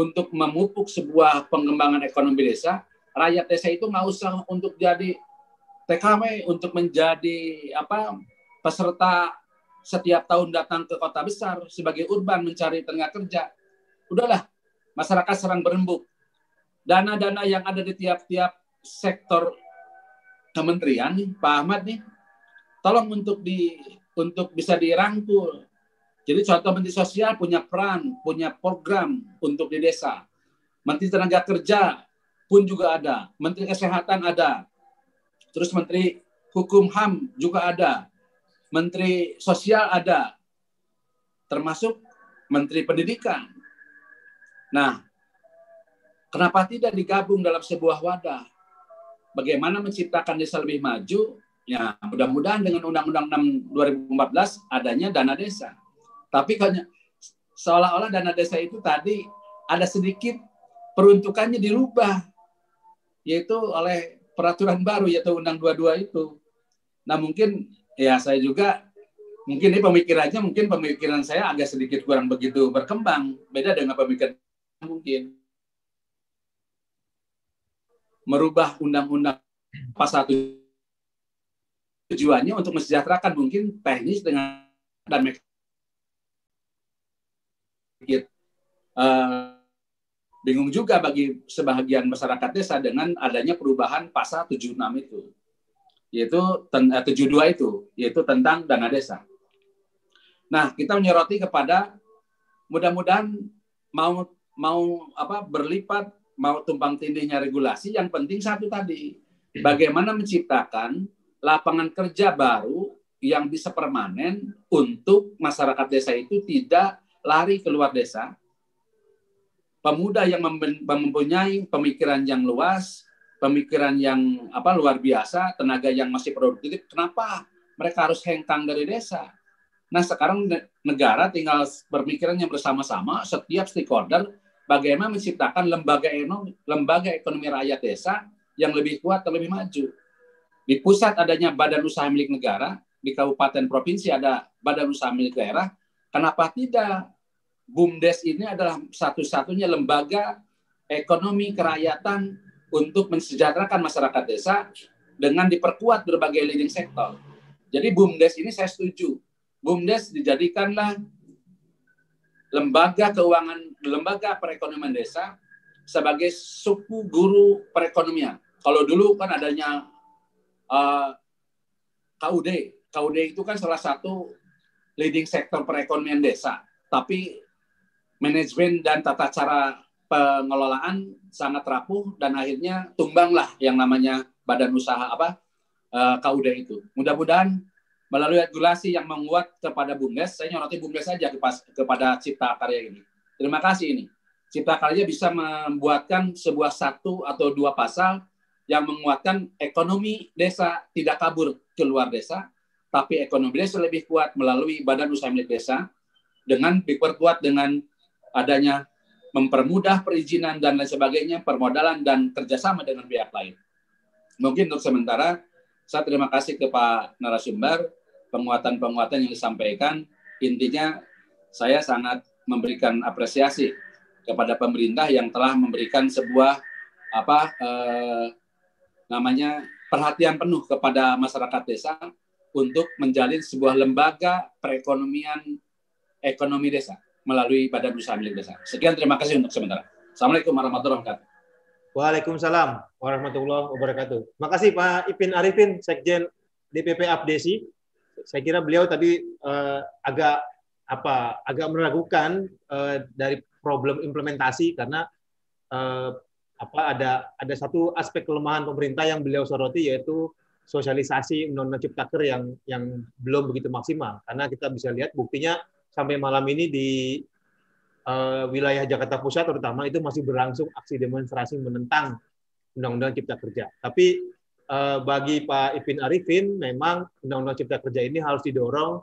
untuk memupuk sebuah pengembangan ekonomi desa, rakyat desa itu nggak usah untuk jadi TKW, untuk menjadi apa peserta setiap tahun datang ke kota besar sebagai urban mencari tenaga kerja. Udahlah, masyarakat serang berembuk. Dana-dana yang ada di tiap-tiap sektor kementerian, Pak Ahmad nih, tolong untuk di untuk bisa dirangkul jadi contoh Menteri Sosial punya peran, punya program untuk di desa. Menteri Tenaga Kerja pun juga ada. Menteri Kesehatan ada. Terus Menteri Hukum HAM juga ada. Menteri Sosial ada. Termasuk Menteri Pendidikan. Nah, kenapa tidak digabung dalam sebuah wadah? Bagaimana menciptakan desa lebih maju? Ya, mudah-mudahan dengan Undang-Undang 6 2014 adanya dana desa. Tapi kan seolah-olah dana desa itu tadi ada sedikit peruntukannya dirubah yaitu oleh peraturan baru yaitu Undang 22 itu. Nah mungkin ya saya juga mungkin ini pemikirannya mungkin pemikiran saya agak sedikit kurang begitu berkembang beda dengan pemikiran mungkin merubah undang-undang pasal tujuannya untuk mensejahterakan mungkin teknis dengan dan sedikit uh, bingung juga bagi sebagian masyarakat desa dengan adanya perubahan pasal 76 itu yaitu eh, 72 itu yaitu tentang dana desa. Nah, kita menyoroti kepada mudah-mudahan mau mau apa berlipat mau tumpang tindihnya regulasi yang penting satu tadi bagaimana menciptakan lapangan kerja baru yang bisa permanen untuk masyarakat desa itu tidak lari keluar desa, pemuda yang mempunyai pemikiran yang luas, pemikiran yang apa luar biasa, tenaga yang masih produktif, kenapa mereka harus hengkang dari desa? Nah sekarang negara tinggal berpikiran yang bersama-sama, setiap stakeholder bagaimana menciptakan lembaga ekonomi, lembaga ekonomi rakyat desa yang lebih kuat dan lebih maju. Di pusat adanya badan usaha milik negara, di kabupaten provinsi ada badan usaha milik daerah, Kenapa tidak? BUMDes ini adalah satu-satunya lembaga ekonomi kerakyatan untuk mensejahterakan masyarakat desa dengan diperkuat berbagai leading sektor. Jadi BUMDes ini saya setuju. BUMDes dijadikanlah lembaga keuangan, lembaga perekonomian desa sebagai suku guru perekonomian. Kalau dulu kan adanya uh, KUD, KUD itu kan salah satu leading sektor perekonomian desa, tapi manajemen dan tata cara pengelolaan sangat rapuh dan akhirnya tumbanglah yang namanya badan usaha apa eh, KUD itu. Mudah-mudahan melalui regulasi yang menguat kepada BUMDes, saya nyoroti BUMDes saja kepada Cipta Karya ini. Terima kasih ini. Cipta Karya bisa membuatkan sebuah satu atau dua pasal yang menguatkan ekonomi desa tidak kabur keluar desa, tapi ekonomi desa lebih kuat melalui badan usaha milik desa dengan diperkuat dengan adanya mempermudah perizinan dan lain sebagainya, permodalan dan kerjasama dengan pihak lain. Mungkin untuk sementara, saya terima kasih ke Pak narasumber, penguatan-penguatan yang disampaikan. Intinya, saya sangat memberikan apresiasi kepada pemerintah yang telah memberikan sebuah apa eh, namanya perhatian penuh kepada masyarakat desa untuk menjalin sebuah lembaga perekonomian ekonomi desa melalui Badan Usaha Milik Desa. Sekian terima kasih untuk sementara. Assalamualaikum warahmatullahi wabarakatuh. Waalaikumsalam warahmatullahi wabarakatuh. Makasih Pak Ipin Arifin, Sekjen DPP Abdesi. Saya kira beliau tadi uh, agak apa agak meragukan uh, dari problem implementasi karena uh, apa ada ada satu aspek kelemahan pemerintah yang beliau soroti yaitu sosialisasi undang-undang ciptaker yang yang belum begitu maksimal. Karena kita bisa lihat buktinya sampai malam ini di uh, wilayah Jakarta Pusat terutama itu masih berlangsung aksi demonstrasi menentang undang-undang cipta kerja. Tapi uh, bagi Pak Ipin Arifin memang undang-undang cipta kerja ini harus didorong.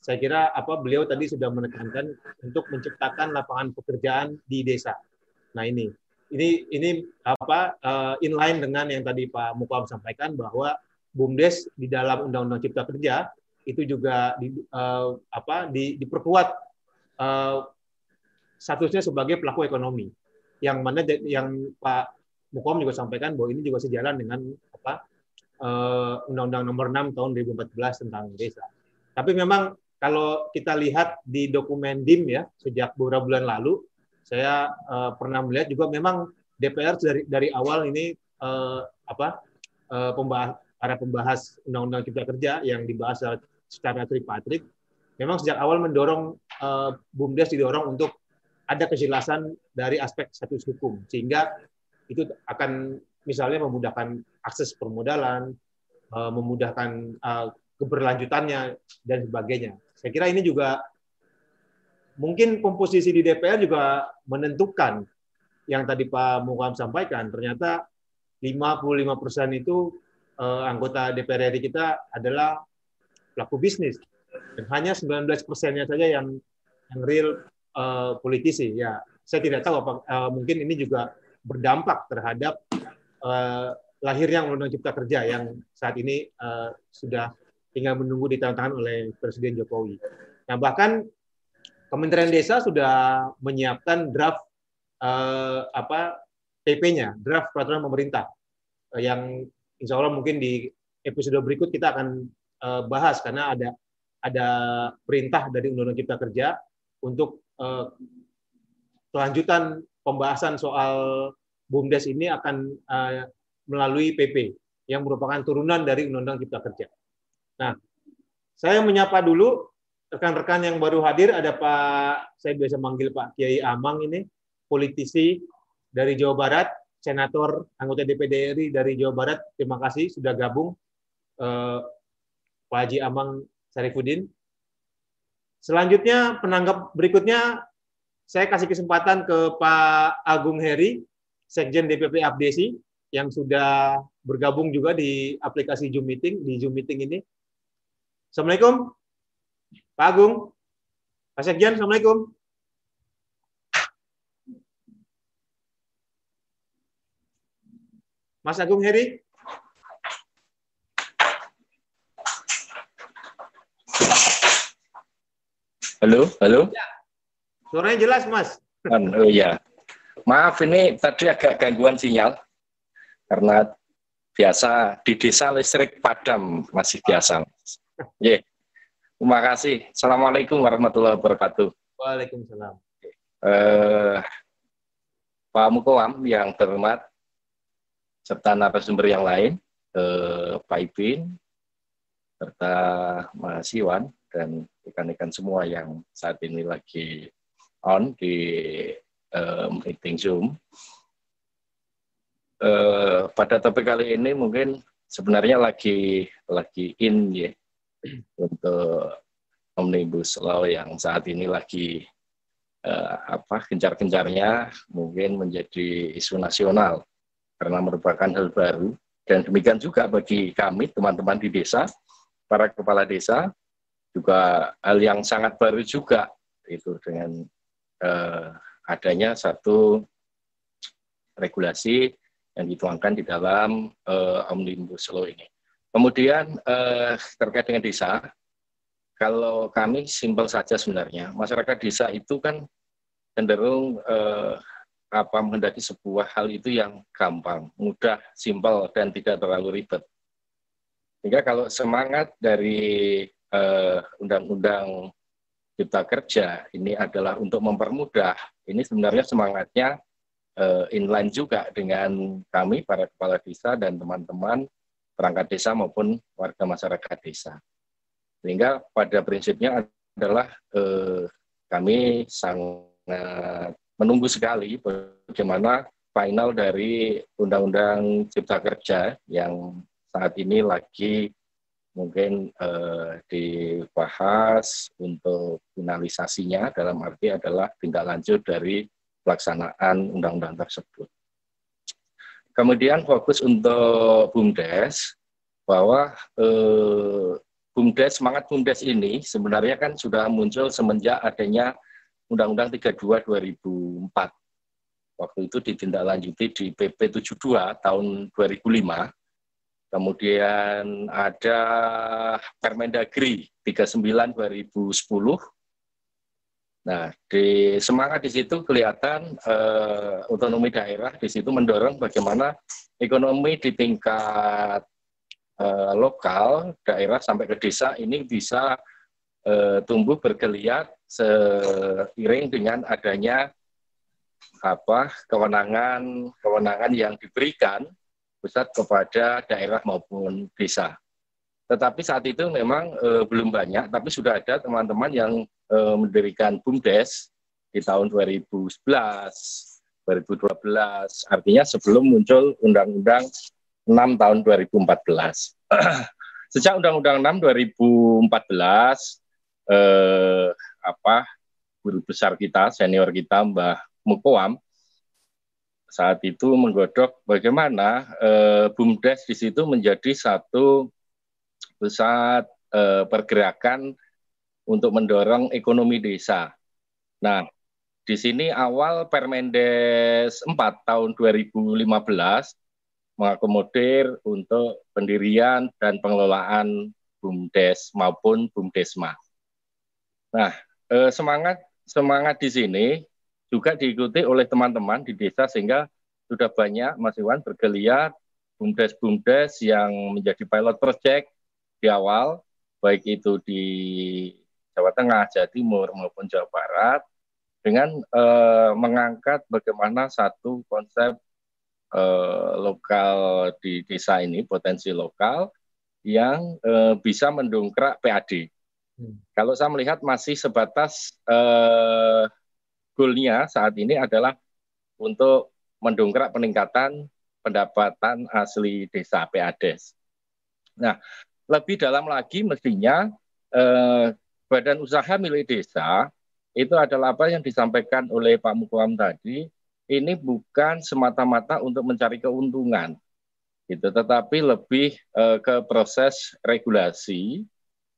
Saya kira apa beliau tadi sudah menekankan untuk menciptakan lapangan pekerjaan di desa. Nah ini. Ini ini apa uh, inline dengan yang tadi Pak Mukwam sampaikan bahwa BUMDes di dalam Undang-Undang Cipta Kerja itu juga di, uh, apa di, diperkuat uh, statusnya sebagai pelaku ekonomi yang mana yang Pak Mukwam juga sampaikan bahwa ini juga sejalan dengan apa Undang-Undang Nomor 6 tahun 2014 tentang desa. Tapi memang kalau kita lihat di dokumen DIM ya sejak beberapa bulan lalu saya uh, pernah melihat juga memang DPR dari dari awal ini uh, apa uh, pembahas para pembahas undang-undang cipta kerja yang dibahas secara tripartit memang sejak awal mendorong uh, bumdes didorong untuk ada kejelasan dari aspek status hukum sehingga itu akan misalnya memudahkan akses permodalan, uh, memudahkan uh, keberlanjutannya dan sebagainya. Saya kira ini juga mungkin komposisi di DPR juga menentukan yang tadi Pak Mukam sampaikan. Ternyata 55 persen itu eh, anggota DPR RI kita adalah pelaku bisnis. Dan hanya 19 persennya saja yang yang real eh, politisi. Ya, saya tidak tahu apa eh, mungkin ini juga berdampak terhadap eh, lahirnya Undang-Undang Cipta Kerja yang saat ini eh, sudah tinggal menunggu ditandatangani oleh Presiden Jokowi. Nah, bahkan Kementerian Desa sudah menyiapkan draft eh, apa PP-nya, draft peraturan pemerintah eh, yang insya Allah mungkin di episode berikut kita akan eh, bahas karena ada ada perintah dari Undang-Undang Cipta Kerja untuk eh, kelanjutan pembahasan soal BUMDes ini akan eh, melalui PP yang merupakan turunan dari Undang-Undang Cipta Kerja. Nah, saya menyapa dulu rekan-rekan yang baru hadir ada Pak, saya biasa manggil Pak Kiai Amang ini, politisi dari Jawa Barat, senator anggota DPD RI dari Jawa Barat. Terima kasih sudah gabung eh, Pak Haji Amang Sarifudin. Selanjutnya penanggap berikutnya saya kasih kesempatan ke Pak Agung Heri, Sekjen DPP Abdesi yang sudah bergabung juga di aplikasi Zoom Meeting di Zoom Meeting ini. Assalamualaikum. Pak Agung, Pak Sekjen, Assalamualaikum. Mas Agung Heri. Halo, halo. Ya. Suaranya jelas, Mas. Oh iya. Maaf ini tadi agak gangguan sinyal karena biasa di desa listrik padam masih biasa. Yeah. Terima kasih. Assalamualaikum warahmatullahi wabarakatuh. Waalaikumsalam. Eh, Pak Mukoam yang terhormat, serta narasumber yang lain, eh, Pak Ipin, serta Mas Iwan, dan ikan-ikan semua yang saat ini lagi on di eh, meeting Zoom. Eh, pada topik kali ini mungkin sebenarnya lagi lagi in ya untuk omnibus law yang saat ini lagi uh, apa gencar-gencarnya mungkin menjadi isu nasional karena merupakan hal baru dan demikian juga bagi kami teman-teman di desa para kepala desa juga hal yang sangat baru juga itu dengan eh, adanya satu regulasi yang dituangkan di dalam uh, omnibus law ini. Kemudian uh, terkait dengan desa, kalau kami simpel saja sebenarnya, masyarakat desa itu kan cenderung uh, apa menghendaki sebuah hal itu yang gampang, mudah, simpel dan tidak terlalu ribet. Sehingga kalau semangat dari undang-undang uh, Cipta Kerja ini adalah untuk mempermudah, ini sebenarnya semangatnya uh, inline juga dengan kami para kepala desa dan teman-teman perangkat desa maupun warga masyarakat desa. Sehingga pada prinsipnya adalah eh, kami sangat menunggu sekali bagaimana final dari Undang-Undang Cipta Kerja yang saat ini lagi mungkin eh, dibahas untuk finalisasinya dalam arti adalah tindak lanjut dari pelaksanaan undang-undang tersebut. Kemudian fokus untuk BUMDes bahwa eh, BUMDes semangat BUMDes ini sebenarnya kan sudah muncul semenjak adanya Undang-Undang 32 2004. Waktu itu ditindaklanjuti di PP 72 tahun 2005. Kemudian ada Permendagri 39 2010 Nah, di semangat di situ kelihatan eh, otonomi daerah di situ mendorong bagaimana ekonomi di tingkat eh, lokal, daerah sampai ke desa ini bisa eh, tumbuh bergeliat seiring dengan adanya apa kewenangan kewenangan yang diberikan pusat kepada daerah maupun desa. Tetapi saat itu memang eh, belum banyak, tapi sudah ada teman-teman yang eh, mendirikan BUMDes di tahun 2011, 2012. Artinya sebelum muncul Undang-Undang 6 tahun 2014. [CLEARS THROAT] Sejak Undang-Undang 6 2014 eh, apa guru besar kita, senior kita Mbah Mukoam saat itu menggodok bagaimana eh, BUMDes di situ menjadi satu pusat eh, pergerakan untuk mendorong ekonomi desa. Nah, di sini awal Permendes 4 tahun 2015 mengakomodir untuk pendirian dan pengelolaan BUMDes maupun BUMDesma. Nah, eh, semangat semangat di sini juga diikuti oleh teman-teman di desa sehingga sudah banyak Mas Iwan bergeliat BUMDes-BUMDes yang menjadi pilot project di awal, baik itu di Jawa Tengah, Jawa Timur maupun Jawa Barat dengan eh, mengangkat bagaimana satu konsep eh, lokal di desa ini potensi lokal yang eh, bisa mendongkrak PAD. Hmm. Kalau saya melihat masih sebatas eh, goalnya saat ini adalah untuk mendongkrak peningkatan pendapatan asli desa PADES. Nah, lebih dalam lagi mestinya eh, badan usaha milik desa itu adalah apa yang disampaikan oleh Pak Mukwam tadi, ini bukan semata-mata untuk mencari keuntungan, gitu, tetapi lebih eh, ke proses regulasi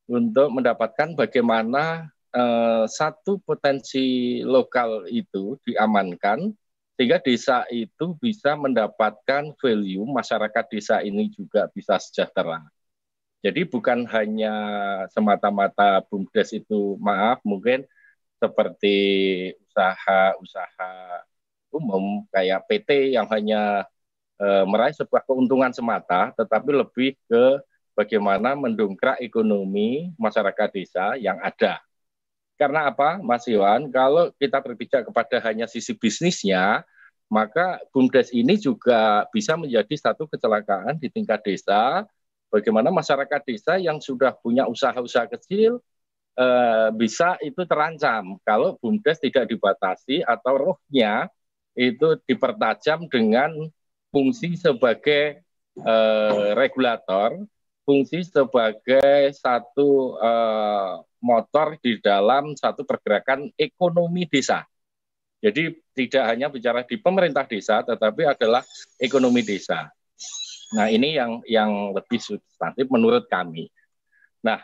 untuk mendapatkan bagaimana eh, satu potensi lokal itu diamankan sehingga desa itu bisa mendapatkan value masyarakat desa ini juga bisa sejahtera. Jadi bukan hanya semata-mata BUMDes itu maaf mungkin seperti usaha-usaha umum kayak PT yang hanya e, meraih sebuah keuntungan semata, tetapi lebih ke bagaimana mendongkrak ekonomi masyarakat desa yang ada. Karena apa, Mas Iwan? Kalau kita berbicara kepada hanya sisi bisnisnya, maka BUMDes ini juga bisa menjadi satu kecelakaan di tingkat desa bagaimana masyarakat desa yang sudah punya usaha-usaha kecil eh, bisa itu terancam kalau BUMDes tidak dibatasi atau rohnya itu dipertajam dengan fungsi sebagai eh, regulator, fungsi sebagai satu eh, motor di dalam satu pergerakan ekonomi desa. Jadi tidak hanya bicara di pemerintah desa, tetapi adalah ekonomi desa. Nah, ini yang yang lebih substantif menurut kami. Nah,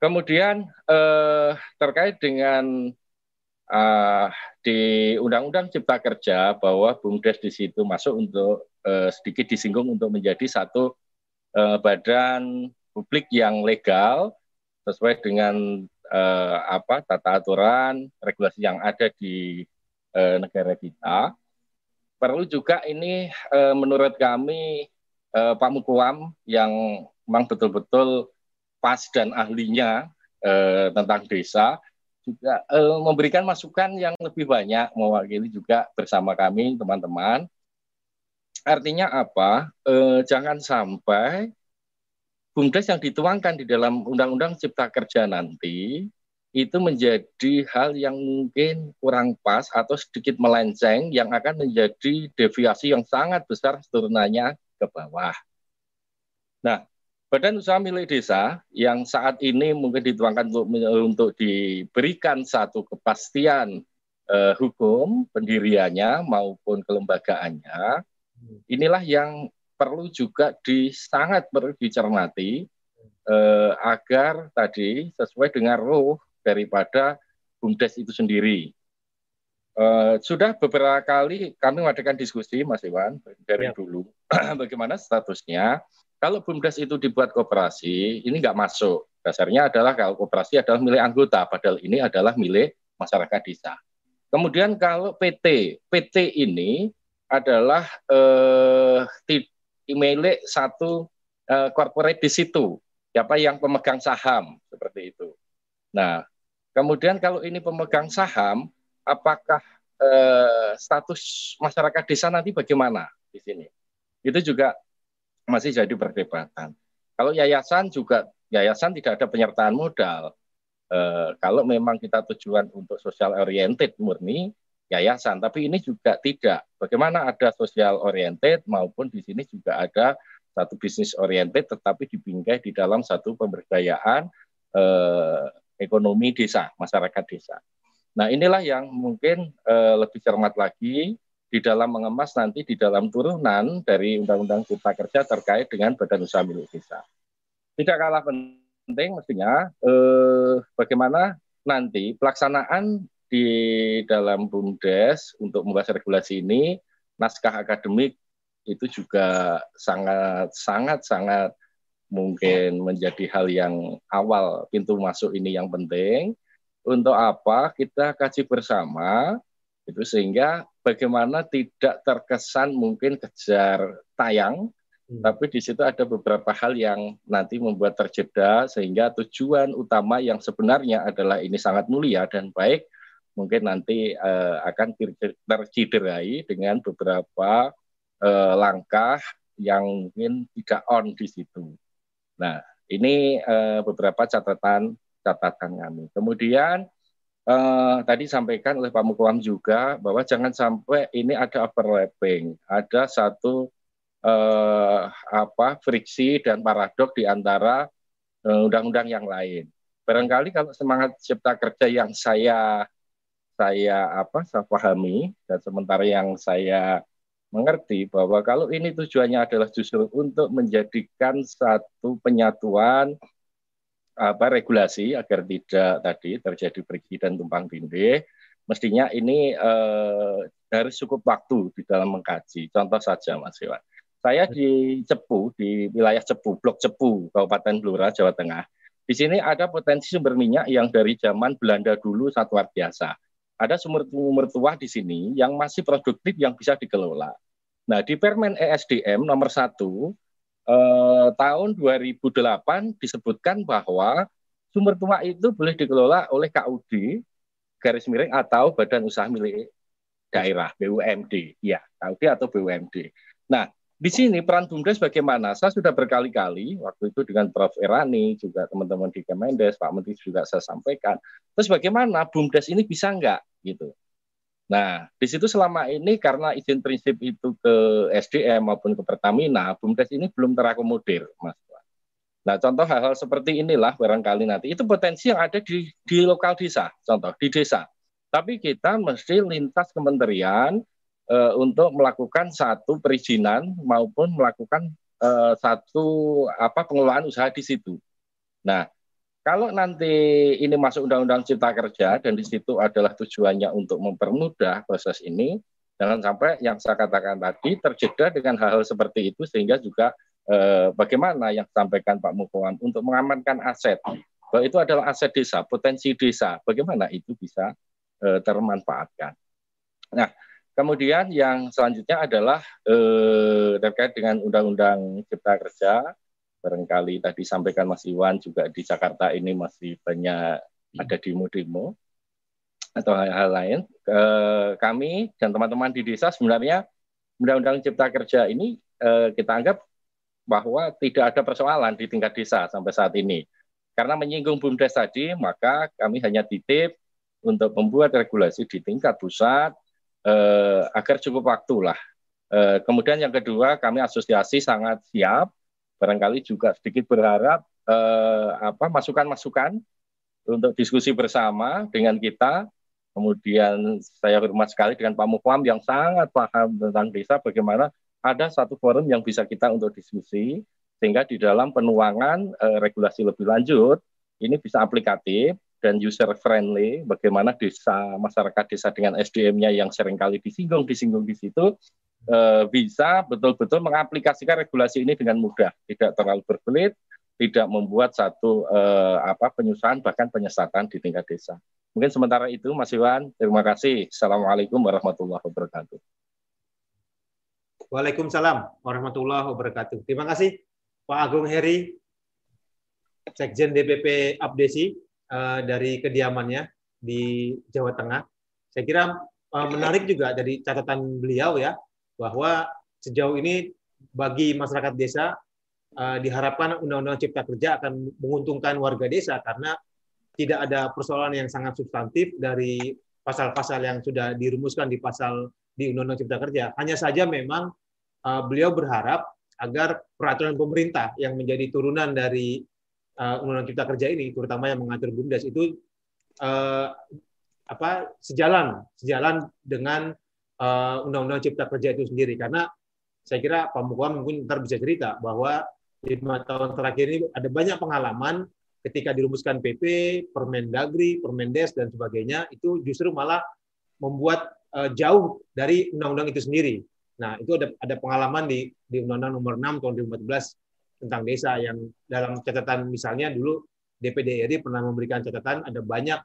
kemudian eh, terkait dengan uh, di Undang-Undang Cipta Kerja bahwa BUMDes di situ masuk untuk uh, sedikit disinggung untuk menjadi satu uh, badan publik yang legal sesuai dengan uh, apa tata aturan regulasi yang ada di uh, negara kita. Perlu juga ini uh, menurut kami uh, Pak Mukuam yang memang betul-betul pas dan ahlinya uh, tentang desa juga uh, memberikan masukan yang lebih banyak mewakili juga bersama kami teman-teman. Artinya apa? Uh, jangan sampai BUMDes yang dituangkan di dalam Undang-Undang Cipta Kerja nanti itu menjadi hal yang mungkin kurang pas atau sedikit melenceng yang akan menjadi deviasi yang sangat besar turunannya ke bawah. Nah, badan usaha milik desa yang saat ini mungkin dituangkan untuk untuk diberikan satu kepastian eh, hukum pendiriannya maupun kelembagaannya, inilah yang perlu juga di sangat perlu dicermati eh, agar tadi sesuai dengan roh daripada BUMDes itu sendiri. Uh, sudah beberapa kali kami mengadakan diskusi, Mas Iwan, dari ya. dulu, [CLEARS THROAT] bagaimana statusnya. Kalau BUMDes itu dibuat kooperasi, ini nggak masuk. Dasarnya adalah kalau kooperasi adalah milik anggota, padahal ini adalah milik masyarakat desa. Kemudian kalau PT, PT ini adalah uh, milik satu uh, corporate di situ, siapa yang pemegang saham seperti itu. Nah, kemudian kalau ini pemegang saham, apakah uh, status masyarakat desa nanti bagaimana di sini? Itu juga masih jadi perdebatan. Kalau yayasan juga yayasan tidak ada penyertaan modal. Uh, kalau memang kita tujuan untuk social oriented murni, yayasan, tapi ini juga tidak. Bagaimana ada social oriented maupun di sini juga ada satu bisnis oriented tetapi dibingkai di dalam satu pemberdayaan eh, ekonomi desa, masyarakat desa. Nah, inilah yang mungkin eh, lebih cermat lagi di dalam mengemas nanti di dalam turunan dari Undang-Undang Cipta Kerja terkait dengan badan usaha milik desa. Tidak kalah penting mestinya eh, bagaimana nanti pelaksanaan di dalam BUMDes untuk membahas regulasi ini naskah akademik itu juga sangat sangat sangat mungkin menjadi hal yang awal pintu masuk ini yang penting untuk apa kita kaji bersama itu sehingga bagaimana tidak terkesan mungkin kejar tayang hmm. tapi di situ ada beberapa hal yang nanti membuat terjeda sehingga tujuan utama yang sebenarnya adalah ini sangat mulia dan baik mungkin nanti uh, akan terciderai dengan beberapa uh, langkah yang mungkin tidak on di situ. Nah, ini uh, beberapa catatan catatan kami. Kemudian uh, tadi sampaikan oleh Pak Mukwam juga bahwa jangan sampai ini ada overlapping, ada satu uh, apa friksi dan paradok di antara undang-undang uh, yang lain. Barangkali kalau semangat cipta kerja yang saya saya apa saya pahami dan sementara yang saya mengerti bahwa kalau ini tujuannya adalah justru untuk menjadikan satu penyatuan apa regulasi agar tidak tadi terjadi pergi dan tumpang tindih mestinya ini eh, harus cukup waktu di dalam mengkaji. Contoh saja Mas Iwan saya di Cepu di wilayah Cepu Blok Cepu Kabupaten Blora Jawa Tengah. Di sini ada potensi sumber minyak yang dari zaman Belanda dulu sangat luar biasa ada sumber-sumber tua di sini yang masih produktif yang bisa dikelola. Nah, di Permen ESDM nomor 1 eh, tahun 2008 disebutkan bahwa sumber tua itu boleh dikelola oleh KUD garis miring atau badan usaha milik daerah BUMD, ya KUD atau BUMD. Nah, di sini peran BUMDes bagaimana? Saya sudah berkali-kali waktu itu dengan Prof. Erani, juga teman-teman di Kemendes, Pak Menteri juga saya sampaikan. Terus bagaimana BUMDes ini bisa enggak gitu? Nah, di situ selama ini karena izin prinsip itu ke SDM maupun ke Pertamina, BUMDes ini belum terakomodir, Mas. Nah, contoh hal-hal seperti inilah barangkali nanti itu potensi yang ada di, di lokal desa, contoh di desa. Tapi kita mesti lintas kementerian, uh, untuk melakukan satu perizinan maupun melakukan uh, satu apa pengelolaan usaha di situ. Nah, kalau nanti ini masuk Undang-Undang Cipta Kerja dan di situ adalah tujuannya untuk mempermudah proses ini, jangan sampai yang saya katakan tadi terjeda dengan hal-hal seperti itu sehingga juga eh, bagaimana yang disampaikan Pak Mukowan untuk mengamankan aset bahwa itu adalah aset desa, potensi desa, bagaimana itu bisa eh, termanfaatkan. Nah, kemudian yang selanjutnya adalah eh, terkait dengan Undang-Undang Cipta Kerja barangkali tadi sampaikan Mas Iwan juga di Jakarta ini masih banyak ada demo-demo atau hal-hal lain. Eh, kami dan teman-teman di desa sebenarnya Undang-Undang Cipta Kerja ini eh, kita anggap bahwa tidak ada persoalan di tingkat desa sampai saat ini. Karena menyinggung BUMDes tadi, maka kami hanya titip untuk membuat regulasi di tingkat pusat eh, agar cukup waktu lah. Eh, kemudian yang kedua, kami asosiasi sangat siap barangkali juga sedikit berharap eh, apa masukan-masukan untuk diskusi bersama dengan kita. Kemudian saya hormat sekali dengan Pak Mukwam yang sangat paham tentang desa bagaimana ada satu forum yang bisa kita untuk diskusi sehingga di dalam penuangan eh, regulasi lebih lanjut ini bisa aplikatif dan user friendly bagaimana desa masyarakat desa dengan SDM-nya yang sering kali disinggung disinggung di situ eh, bisa betul-betul mengaplikasikan regulasi ini dengan mudah, tidak terlalu berbelit, tidak membuat satu eh, apa penyusahan bahkan penyesatan di tingkat desa. Mungkin sementara itu Mas Iwan, terima kasih. Assalamualaikum warahmatullahi wabarakatuh. Waalaikumsalam warahmatullahi wabarakatuh. Terima kasih Pak Agung Heri, Sekjen DPP Abdesi uh, dari kediamannya di Jawa Tengah. Saya kira uh, menarik juga dari catatan beliau ya bahwa sejauh ini bagi masyarakat desa uh, diharapkan Undang-Undang Cipta Kerja akan menguntungkan warga desa karena tidak ada persoalan yang sangat substantif dari pasal-pasal yang sudah dirumuskan di pasal di Undang-Undang Cipta Kerja. Hanya saja memang uh, beliau berharap agar peraturan pemerintah yang menjadi turunan dari uh, Undang-Undang Cipta Kerja ini, terutama yang mengatur BUMDes itu uh, apa sejalan sejalan dengan uh, Undang-Undang Cipta Kerja itu sendiri karena saya kira Pak Mukwam mungkin ntar bisa cerita bahwa lima tahun terakhir ini ada banyak pengalaman ketika dirumuskan PP, Permendagri, Permendes dan sebagainya itu justru malah membuat uh, jauh dari undang-undang itu sendiri. Nah, itu ada ada pengalaman di di Undang-Undang Nomor 6 tahun 2014 tentang desa yang dalam catatan misalnya dulu DPD RI pernah memberikan catatan ada banyak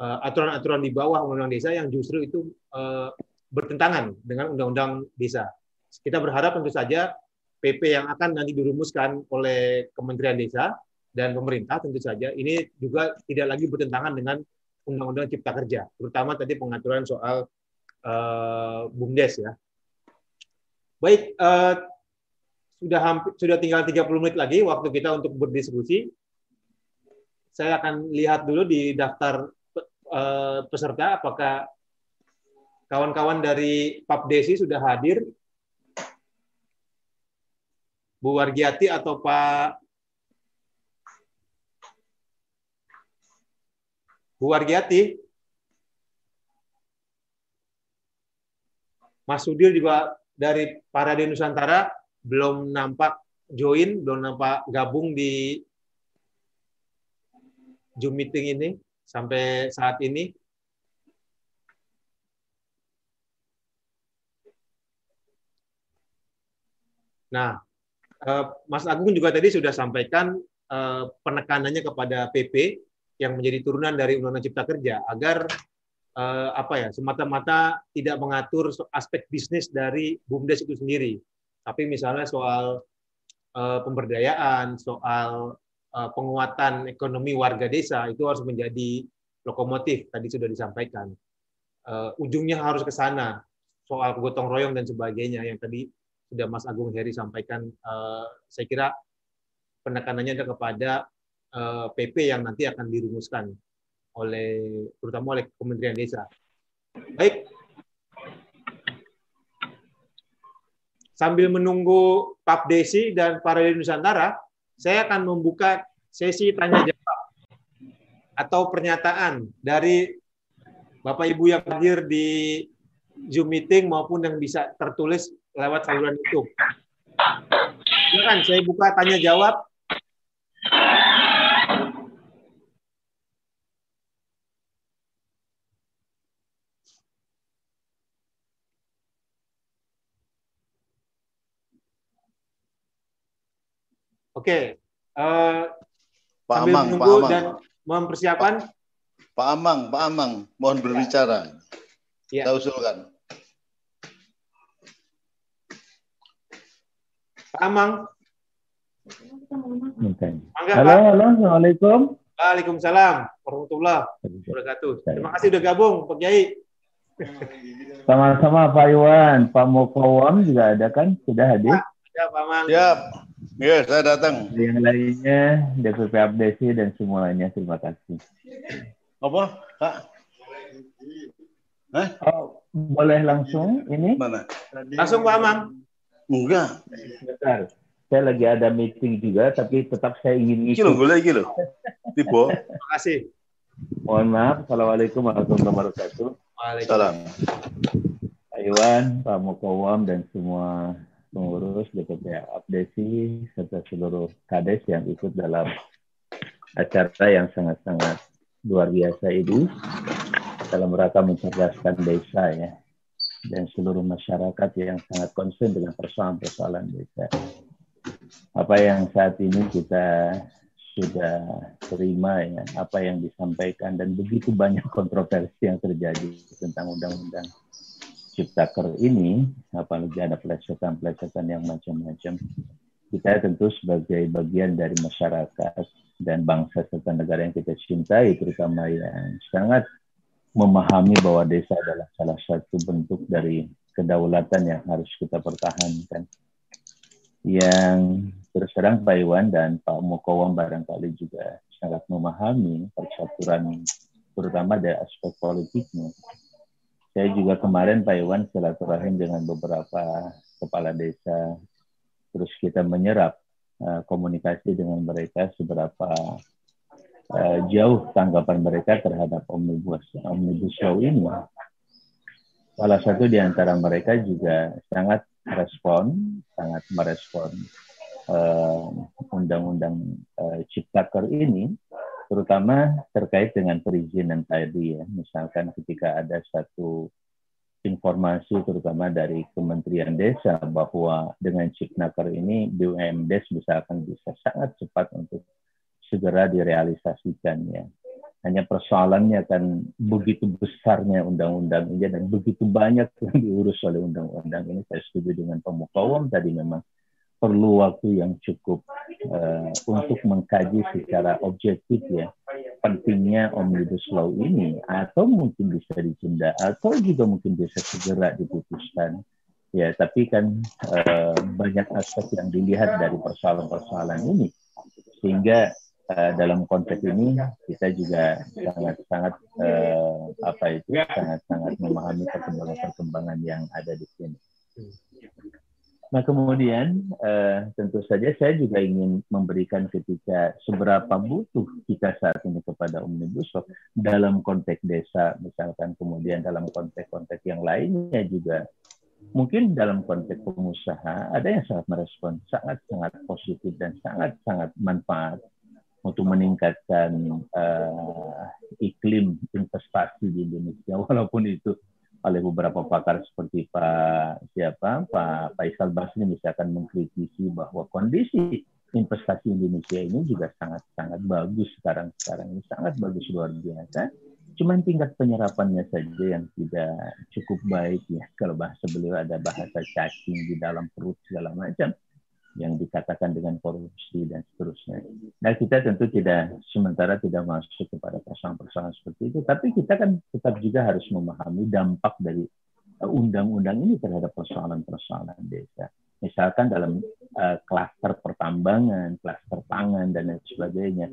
eh, aturan-aturan uh, di bawah Undang-Undang Desa yang justru itu uh, bertentangan dengan undang-undang desa. Kita berharap tentu saja PP yang akan nanti dirumuskan oleh Kementerian Desa dan pemerintah tentu saja ini juga tidak lagi bertentangan dengan Undang-Undang Cipta Kerja, terutama tadi pengaturan soal uh, BUMDes ya. Baik, uh, sudah hampir sudah tinggal 30 menit lagi waktu kita untuk berdiskusi. Saya akan lihat dulu di daftar uh, peserta apakah Kawan-kawan dari Desi sudah hadir. Bu Wargiati atau Pak Bu Wargiati? Mas Sudir juga dari Parade Nusantara belum nampak join, belum nampak gabung di Zoom meeting ini sampai saat ini. Nah, eh, Mas Agung juga tadi sudah sampaikan eh, penekanannya kepada PP yang menjadi turunan dari Undang-Undang Cipta Kerja agar eh, apa ya semata-mata tidak mengatur aspek bisnis dari bumdes itu sendiri, tapi misalnya soal pemberdayaan, soal penguatan ekonomi warga desa itu harus menjadi lokomotif tadi sudah disampaikan. ujungnya harus ke sana soal gotong royong dan sebagainya yang tadi sudah Mas Agung Heri sampaikan, uh, saya kira penekanannya ada kepada uh, PP yang nanti akan dirumuskan oleh terutama oleh Kementerian Desa. Baik. Sambil menunggu Pak Desi dan para Nusantara, saya akan membuka sesi tanya jawab atau pernyataan dari Bapak Ibu yang hadir di Zoom meeting maupun yang bisa tertulis lewat saluran itu. Silakan saya buka tanya jawab. Oke, uh, Pak sambil Amang, Pak menunggu Amang. dan mempersiapkan, Pak Amang, Pak Amang, mohon berbicara. Ya. Kita usulkan. Pak Amang, mangga Halo, Pak. halo, Assalamualaikum. Waalaikumsalam warahmatullahi wabarakatuh. Terima kasih udah gabung, Pak Kiai. Sama-sama Pak Iwan, Pak Mokowam juga ada kan? Sudah hadir. Ya, Pak Amang. Siap. Ya, saya datang. Yang lainnya, DPP Abdesi dan semuanya, terima kasih. Apa? Kak? Hah? Oh, boleh langsung ini? Mana? Langsung Pak Amang. Enggak. Bentar. Saya lagi ada meeting juga, tapi tetap saya ingin ikut. boleh iki lho. Tiba. Terima kasih. Mohon maaf. Assalamualaikum warahmatullahi wabarakatuh. Waalaikumsalam. Salam. Pak Iwan, Pak Mokowam, dan semua pengurus DPP Abdesi, serta seluruh kades yang ikut dalam acara yang sangat-sangat luar biasa ini dalam rangka mencerdaskan desa ya dan seluruh masyarakat yang sangat concern dengan persoalan-persoalan desa. Apa yang saat ini kita sudah terima ya, apa yang disampaikan dan begitu banyak kontroversi yang terjadi tentang undang-undang Ciptaker ini, apalagi ada pelecehan-pelecehan yang macam-macam. Kita tentu sebagai bagian dari masyarakat dan bangsa serta negara yang kita cintai, terutama yang sangat memahami bahwa desa adalah salah satu bentuk dari kedaulatan yang harus kita pertahankan. Yang terus terang Pak Iwan dan Pak Mukawam barangkali juga sangat memahami percaturan terutama dari aspek politiknya. Saya juga kemarin Pak Iwan silaturahim dengan beberapa kepala desa, terus kita menyerap uh, komunikasi dengan mereka seberapa uh, jauh tanggapan mereka terhadap omnibus omnibus law ini. Salah satu di antara mereka juga sangat respon, sangat merespon uh, undang-undang uh, Ciptaker ini, terutama terkait dengan perizinan tadi ya. Misalkan ketika ada satu informasi terutama dari Kementerian Desa bahwa dengan Cipnaker ini BUMDes bisa akan bisa sangat cepat untuk segera direalisasikan ya. Hanya persoalannya kan begitu besarnya undang-undang ini dan begitu banyak yang diurus oleh undang-undang ini. Saya setuju dengan pemukawam tadi memang perlu waktu yang cukup uh, untuk mengkaji secara objektif ya pentingnya omnibus law ini. Atau mungkin bisa ditunda atau juga mungkin bisa segera diputuskan. Ya tapi kan uh, banyak aspek yang dilihat dari persoalan-persoalan ini. Sehingga uh, dalam konteks ini kita juga sangat-sangat uh, apa itu sangat-sangat memahami perkembangan-perkembangan yang ada di sini. Nah kemudian uh, tentu saja saya juga ingin memberikan ketika seberapa butuh kita saat ini kepada omnibus law dalam konteks desa misalkan kemudian dalam konteks-konteks yang lainnya juga. Mungkin dalam konteks pengusaha ada yang sangat merespon sangat-sangat positif dan sangat-sangat manfaat untuk meningkatkan uh, iklim investasi di Indonesia. [LAUGHS] Walaupun itu oleh beberapa pakar seperti Pak siapa Pak Faisal Basri misalkan mengkritisi bahwa kondisi investasi Indonesia ini juga sangat sangat bagus sekarang sekarang ini sangat bagus luar biasa. Cuman tingkat penyerapannya saja yang tidak cukup baik ya. Kalau bahasa beliau ada bahasa cacing di dalam perut segala macam yang dikatakan dengan korupsi dan seterusnya. Nah kita tentu tidak sementara tidak masuk kepada persoalan-persoalan seperti itu, tapi kita kan tetap juga harus memahami dampak dari undang-undang ini terhadap persoalan-persoalan desa. Misalkan dalam uh, klaster pertambangan, klaster pangan dan lain sebagainya,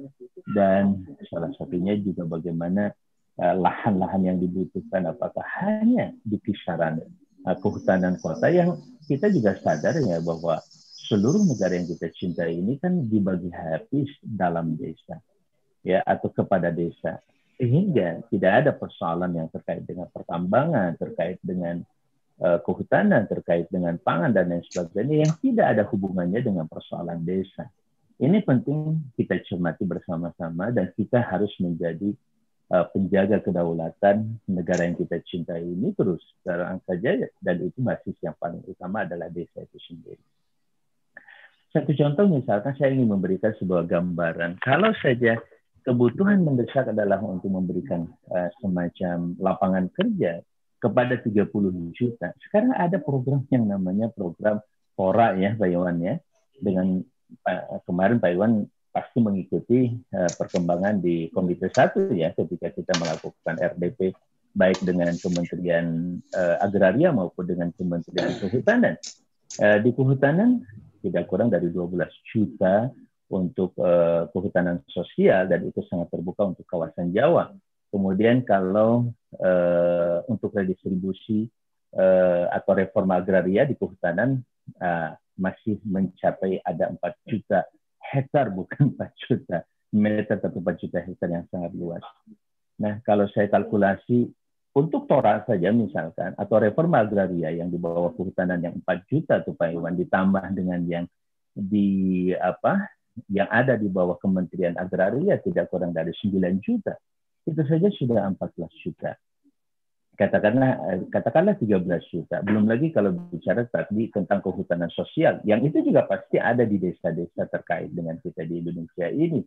dan salah satunya juga bagaimana lahan-lahan uh, yang dibutuhkan apakah hanya di kisaran uh, kehutanan kota yang kita juga sadar ya bahwa seluruh negara yang kita cintai ini kan dibagi habis dalam desa ya atau kepada desa. Sehingga tidak ada persoalan yang terkait dengan pertambangan terkait dengan uh, kehutanan terkait dengan pangan dan lain sebagainya yang tidak ada hubungannya dengan persoalan desa. Ini penting kita cermati bersama-sama dan kita harus menjadi uh, penjaga kedaulatan negara yang kita cintai ini terus terang saja dan itu basis yang paling utama adalah desa itu sendiri Satu contoh misalkan saya ingin memberikan sebuah gambaran. Kalau saja kebutuhan mendesak adalah untuk memberikan uh, semacam lapangan kerja kepada 30 juta. Sekarang ada program yang namanya program Pora ya Pak Iwan ya. Dengan uh, kemarin Pak Iwan pasti mengikuti uh, perkembangan di Komite 1 ya ketika kita melakukan RDP baik dengan Kementerian Agraria maupun dengan Kementerian Kehutanan. Di kehutanan tidak kurang dari 12 juta untuk uh, kehutanan sosial dan itu sangat terbuka untuk kawasan Jawa. Kemudian kalau uh, untuk redistribusi uh, atau reforma agraria di kehutanan uh, masih mencapai ada 4 juta hektar bukan [LAUGHS] 4 juta meter tapi 4 juta hektar yang sangat luas. Nah kalau saya kalkulasi untuk Tora saja misalkan, atau reforma agraria yang di bawah kehutanan yang 4 juta tuh Pak Iwan, ditambah dengan yang di apa yang ada di bawah Kementerian Agraria tidak kurang dari 9 juta. Itu saja sudah 14 juta. Katakanlah eh, katakanlah 13 juta. Belum lagi kalau bicara tadi tentang kehutanan sosial, yang itu juga pasti ada di desa-desa terkait dengan kita di Indonesia ini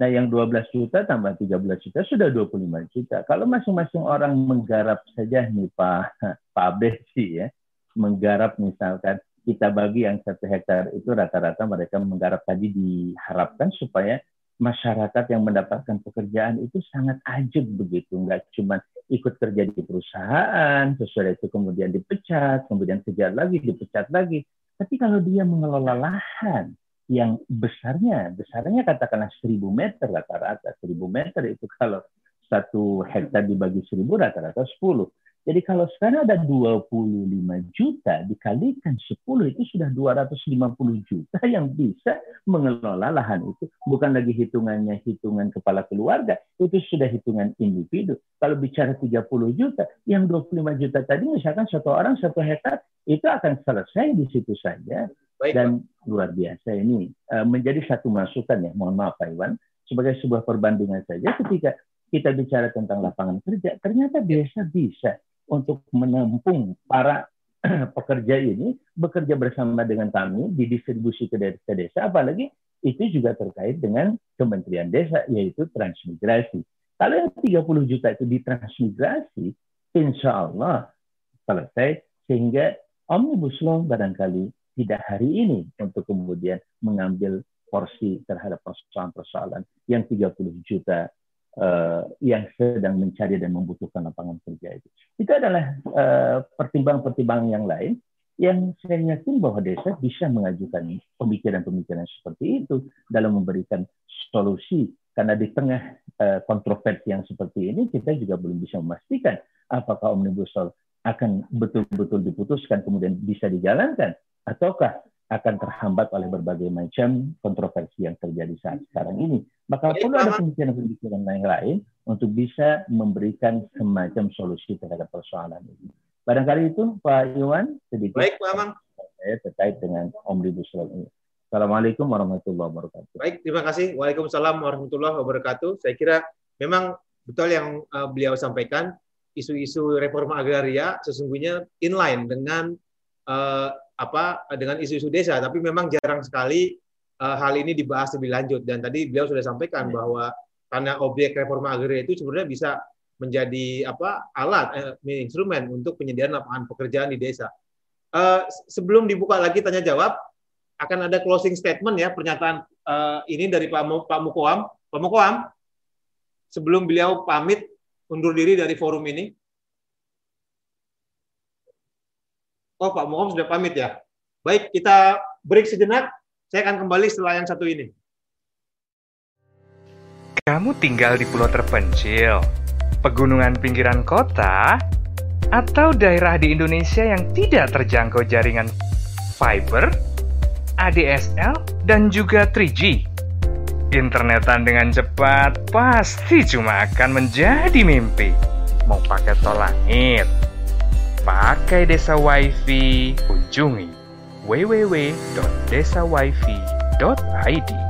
Nah, yang 12 juta tambah 13 juta sudah 25 juta. Kalau masing-masing orang menggarap saja nih Pak [LAUGHS] Pak Besi ya, menggarap misalkan kita bagi yang satu hektar itu rata-rata mereka menggarap tadi diharapkan supaya masyarakat yang mendapatkan pekerjaan itu sangat ajib begitu, nggak cuma ikut kerja di perusahaan, sesudah itu kemudian dipecat, kemudian kejar lagi, dipecat lagi. Tapi kalau dia mengelola lahan, yang besarnya, besarnya katakanlah 1000 meter rata-rata. 1000 meter itu kalau satu hektar dibagi 1000 rata-rata 10. Jadi kalau sekarang ada 25 juta dikalikan 10 itu sudah 250 juta [LAUGHS] yang bisa mengelola lahan itu. Bukan lagi hitungannya hitungan kepala keluarga, itu sudah hitungan individu. Kalau bicara 30 juta, yang 25 juta tadi misalkan satu orang satu hektar itu akan selesai di situ saja. Baik, dan Pak. luar biasa ini uh, menjadi satu masukan ya mohon maaf Pak Iwan sebagai sebuah perbandingan saja ketika kita bicara tentang lapangan kerja ternyata desa bisa untuk menampung para [CLEARS THROAT] pekerja ini bekerja bersama dengan kami didistribusi ke desa-desa apalagi itu juga terkait dengan Kementerian Desa yaitu transmigrasi. Kalau yang 30 juta itu ditransmigrasi, insya Allah selesai sehingga Omnibus Law barangkali tidak hari ini untuk kemudian mengambil porsi terhadap persoalan-persoalan yang 30 juta uh, yang sedang mencari dan membutuhkan lapangan kerja itu. Itu adalah eh, pertimbangan-pertimbangan uh, yang lain yang saya yakin bahwa desa bisa mengajukan pemikiran-pemikiran seperti itu dalam memberikan solusi karena di tengah uh, kontroversi yang seperti ini kita juga belum bisa memastikan apakah omnibus law akan betul-betul diputuskan kemudian bisa dijalankan ataukah akan terhambat oleh berbagai macam kontroversi yang terjadi saat sekarang ini. Maka perlu ada pemikiran-pemikiran yang lain untuk bisa memberikan semacam solusi terhadap persoalan ini. Barangkali itu Pak Iwan sedikit Baik, Pak Amang. saya terkait dengan Omnibus Law ini. Assalamualaikum warahmatullahi wabarakatuh. Baik, terima kasih. Waalaikumsalam warahmatullahi wabarakatuh. Saya kira memang betul yang uh, beliau sampaikan, isu-isu reforma agraria sesungguhnya inline dengan uh, apa dengan isu-isu desa, tapi memang jarang sekali uh, hal ini dibahas lebih lanjut. Dan tadi beliau sudah sampaikan ya. bahwa karena objek reforma agraria itu sebenarnya bisa menjadi apa alat eh, instrumen untuk penyediaan lapangan pekerjaan di desa. Uh, sebelum dibuka lagi tanya jawab, akan ada closing statement ya pernyataan uh, ini dari Pak Pak Mukoam. Pak Mukoam, sebelum beliau pamit undur diri dari forum ini, Oh, Pak Muhammad sudah pamit ya. Baik, kita break sejenak. Saya akan kembali setelah yang satu ini. Kamu tinggal di pulau terpencil, pegunungan pinggiran kota, atau daerah di Indonesia yang tidak terjangkau jaringan fiber, ADSL, dan juga 3G. Internetan dengan cepat pasti cuma akan menjadi mimpi. Mau pakai tol langit, Pakai Desa Wifi, kunjungi www.desawifi.id.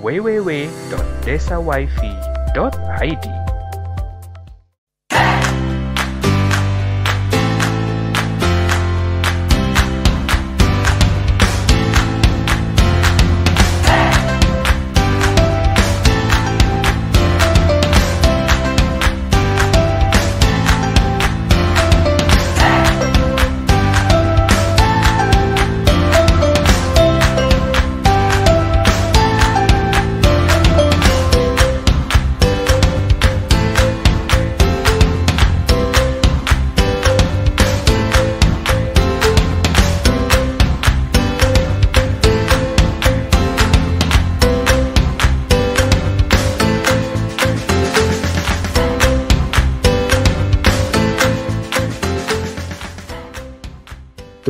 www.desawifi.id.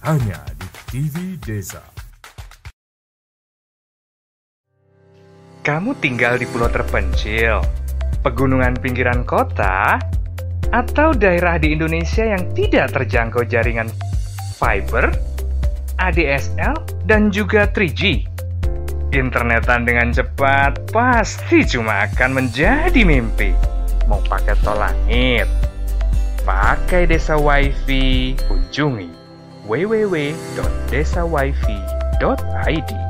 Hanya di TV Desa. Kamu tinggal di pulau terpencil, pegunungan pinggiran kota, atau daerah di Indonesia yang tidak terjangkau jaringan fiber, ADSL, dan juga 3G. Internetan dengan cepat pasti cuma akan menjadi mimpi. Mau pakai tol langit, pakai desa wifi, kunjungi www.desawifi.id.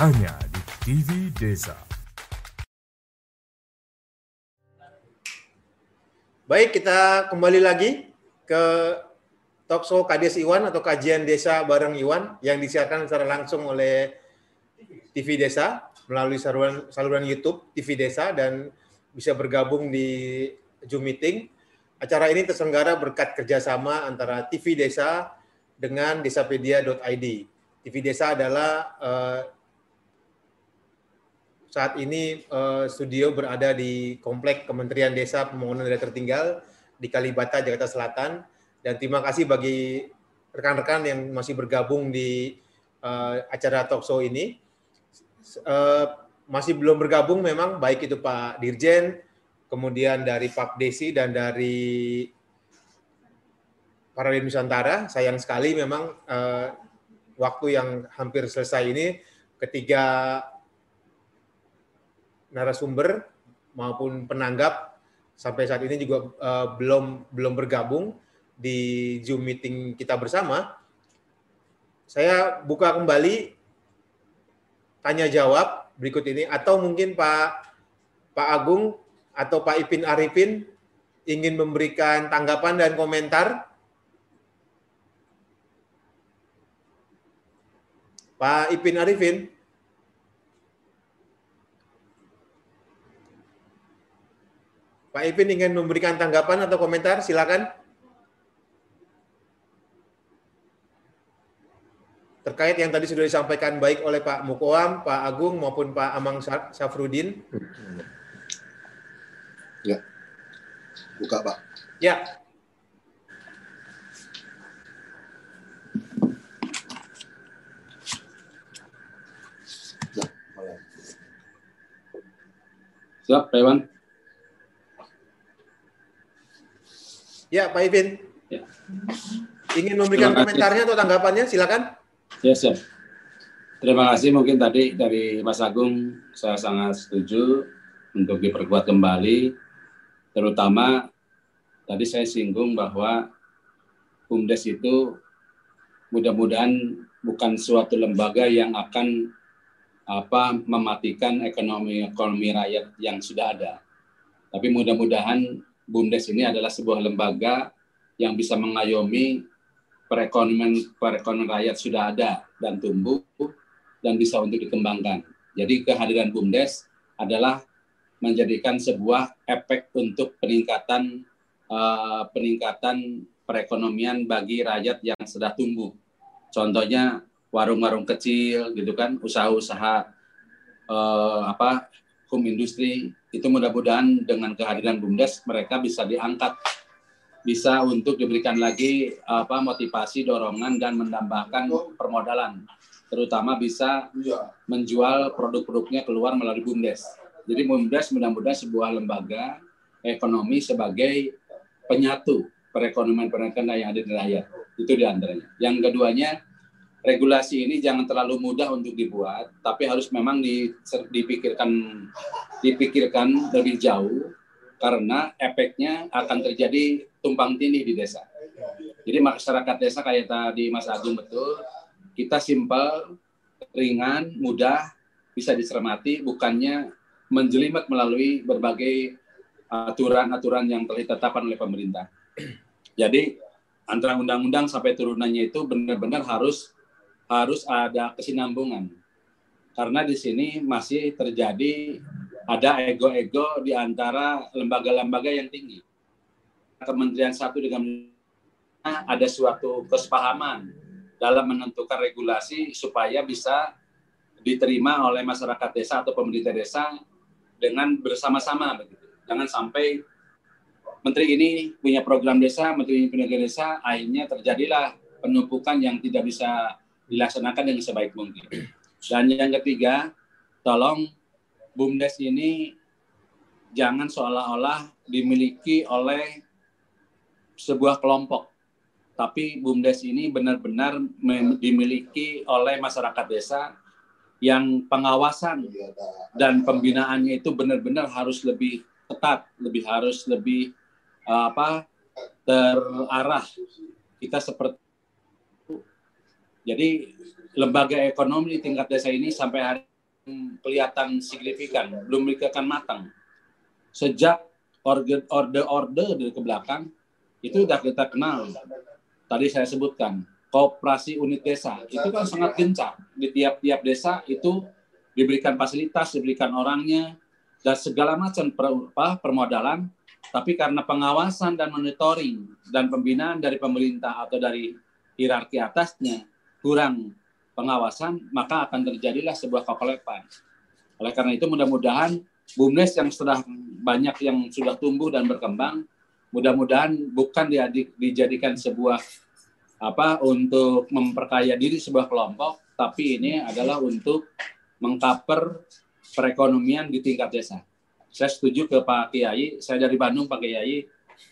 Hanya di TV Desa. Baik, kita kembali lagi ke Talkshow Kades Iwan atau Kajian Desa bareng Iwan yang disiarkan secara langsung oleh TV Desa melalui saluran, saluran YouTube TV Desa dan bisa bergabung di Zoom Meeting. Acara ini terselenggara berkat kerjasama antara TV Desa dengan desapedia.id. TV Desa adalah uh, saat ini uh, studio berada di Komplek Kementerian Desa Pembangunan Daerah Tertinggal di Kalibata, Jakarta Selatan. Dan terima kasih bagi rekan-rekan yang masih bergabung di uh, acara talk show ini. Uh, masih belum bergabung memang, baik itu Pak Dirjen, kemudian dari Pak Desi, dan dari Paralel Nusantara. Sayang sekali memang uh, waktu yang hampir selesai ini, ketiga narasumber maupun penanggap sampai saat ini juga uh, belum belum bergabung di Zoom meeting kita bersama. Saya buka kembali tanya jawab berikut ini atau mungkin Pak Pak Agung atau Pak Ipin Arifin ingin memberikan tanggapan dan komentar. Pak Ipin Arifin. Pak Ipin ingin memberikan tanggapan atau komentar, silakan. Terkait yang tadi sudah disampaikan baik oleh Pak Mukoam, Pak Agung maupun Pak Amang Safrudin. Ya, buka Pak. Ya. Siap, Pak Iwan? Ya Pak Ipin. Ya. Ingin memberikan komentarnya atau tanggapannya, silakan. Ya, siap. Terima kasih mungkin tadi dari Mas Agung saya sangat setuju untuk diperkuat kembali terutama tadi saya singgung bahwa BUMDes itu mudah-mudahan bukan suatu lembaga yang akan apa mematikan ekonomi ekonomi rakyat yang sudah ada. Tapi mudah-mudahan BUMDes ini adalah sebuah lembaga yang bisa mengayomi perekonomian perekonomian rakyat sudah ada dan tumbuh dan bisa untuk dikembangkan. Jadi kehadiran BUMDes adalah menjadikan sebuah efek untuk peningkatan eh, peningkatan perekonomian bagi rakyat yang sudah tumbuh. Contohnya warung-warung kecil gitu kan, usaha-usaha eh, apa home industri itu mudah-mudahan dengan kehadiran BUMDes mereka bisa diangkat bisa untuk diberikan lagi apa motivasi dorongan dan menambahkan permodalan terutama bisa menjual produk-produknya keluar melalui BUMDes. Jadi BUMDes mudah-mudahan sebuah lembaga ekonomi sebagai penyatu perekonomian perekonomian yang ada di rakyat. Itu di antaranya. Yang keduanya, regulasi ini jangan terlalu mudah untuk dibuat, tapi harus memang di- dipikirkan dipikirkan lebih jauh karena efeknya akan terjadi tumpang tindih di desa. Jadi masyarakat desa kayak tadi Mas Agung betul, kita simpel, ringan, mudah, bisa dicermati, bukannya menjelimet melalui berbagai aturan-aturan yang telah ditetapkan oleh pemerintah. Jadi antara undang-undang sampai turunannya itu benar-benar harus harus ada kesinambungan. Karena di sini masih terjadi ada ego-ego di antara lembaga-lembaga yang tinggi. Kementerian satu dengan ada suatu kesepahaman dalam menentukan regulasi supaya bisa diterima oleh masyarakat desa atau pemerintah desa dengan bersama-sama begitu. Jangan sampai menteri ini punya program desa, menteri ini punya desa, akhirnya terjadilah penumpukan yang tidak bisa dilaksanakan dengan sebaik mungkin. Dan yang ketiga, tolong BUMDes ini jangan seolah-olah dimiliki oleh sebuah kelompok. Tapi BUMDes ini benar-benar dimiliki oleh masyarakat desa yang pengawasan dan pembinaannya itu benar-benar harus lebih ketat, lebih harus lebih eh, apa terarah. Kita seperti jadi lembaga ekonomi di tingkat desa ini sampai hari kelihatan signifikan, belum kelihatan matang. Sejak orde-orde dari ke belakang itu sudah kita kenal. Tadi saya sebutkan kooperasi unit desa itu kan sangat gencar di tiap-tiap desa itu diberikan fasilitas, diberikan orangnya dan segala macam per- permodalan. Tapi karena pengawasan dan monitoring dan pembinaan dari pemerintah atau dari hierarki atasnya kurang pengawasan, maka akan terjadilah sebuah kekelepan. Oleh karena itu mudah-mudahan BUMDes yang sudah banyak yang sudah tumbuh dan berkembang mudah-mudahan bukan dijadikan sebuah apa untuk memperkaya diri sebuah kelompok, tapi ini adalah untuk mengkaper perekonomian di tingkat desa. Saya setuju ke Pak Kiai, saya dari Bandung Pak Kiai,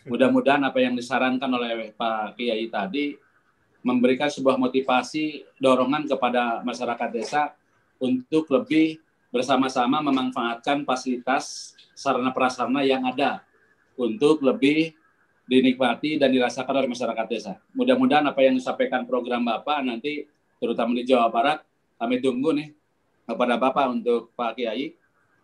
mudah-mudahan apa yang disarankan oleh Pak Kiai tadi memberikan sebuah motivasi dorongan kepada masyarakat desa untuk lebih bersama-sama memanfaatkan fasilitas sarana prasarana yang ada untuk lebih dinikmati dan dirasakan oleh masyarakat desa. Mudah-mudahan apa yang disampaikan program Bapak nanti terutama di Jawa Barat kami tunggu nih kepada Bapak untuk Pak Kiai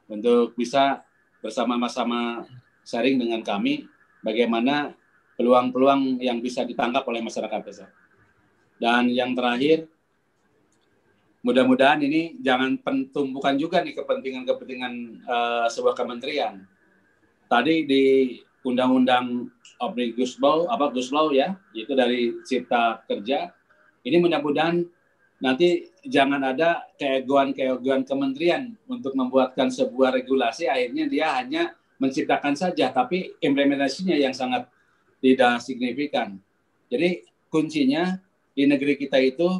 untuk bisa bersama-sama sharing dengan kami bagaimana peluang-peluang yang bisa ditangkap oleh masyarakat desa. Dan yang terakhir, mudah-mudahan ini jangan tumbukan juga nih kepentingan-kepentingan uh, sebuah kementerian. Tadi di Undang-Undang Omnibus Law, apa Gus Law ya, itu dari Cipta Kerja. Ini mudah-mudahan nanti jangan ada keegoan-keegoan kementerian untuk membuatkan sebuah regulasi, akhirnya dia hanya menciptakan saja, tapi implementasinya yang sangat tidak signifikan. Jadi kuncinya di negeri kita itu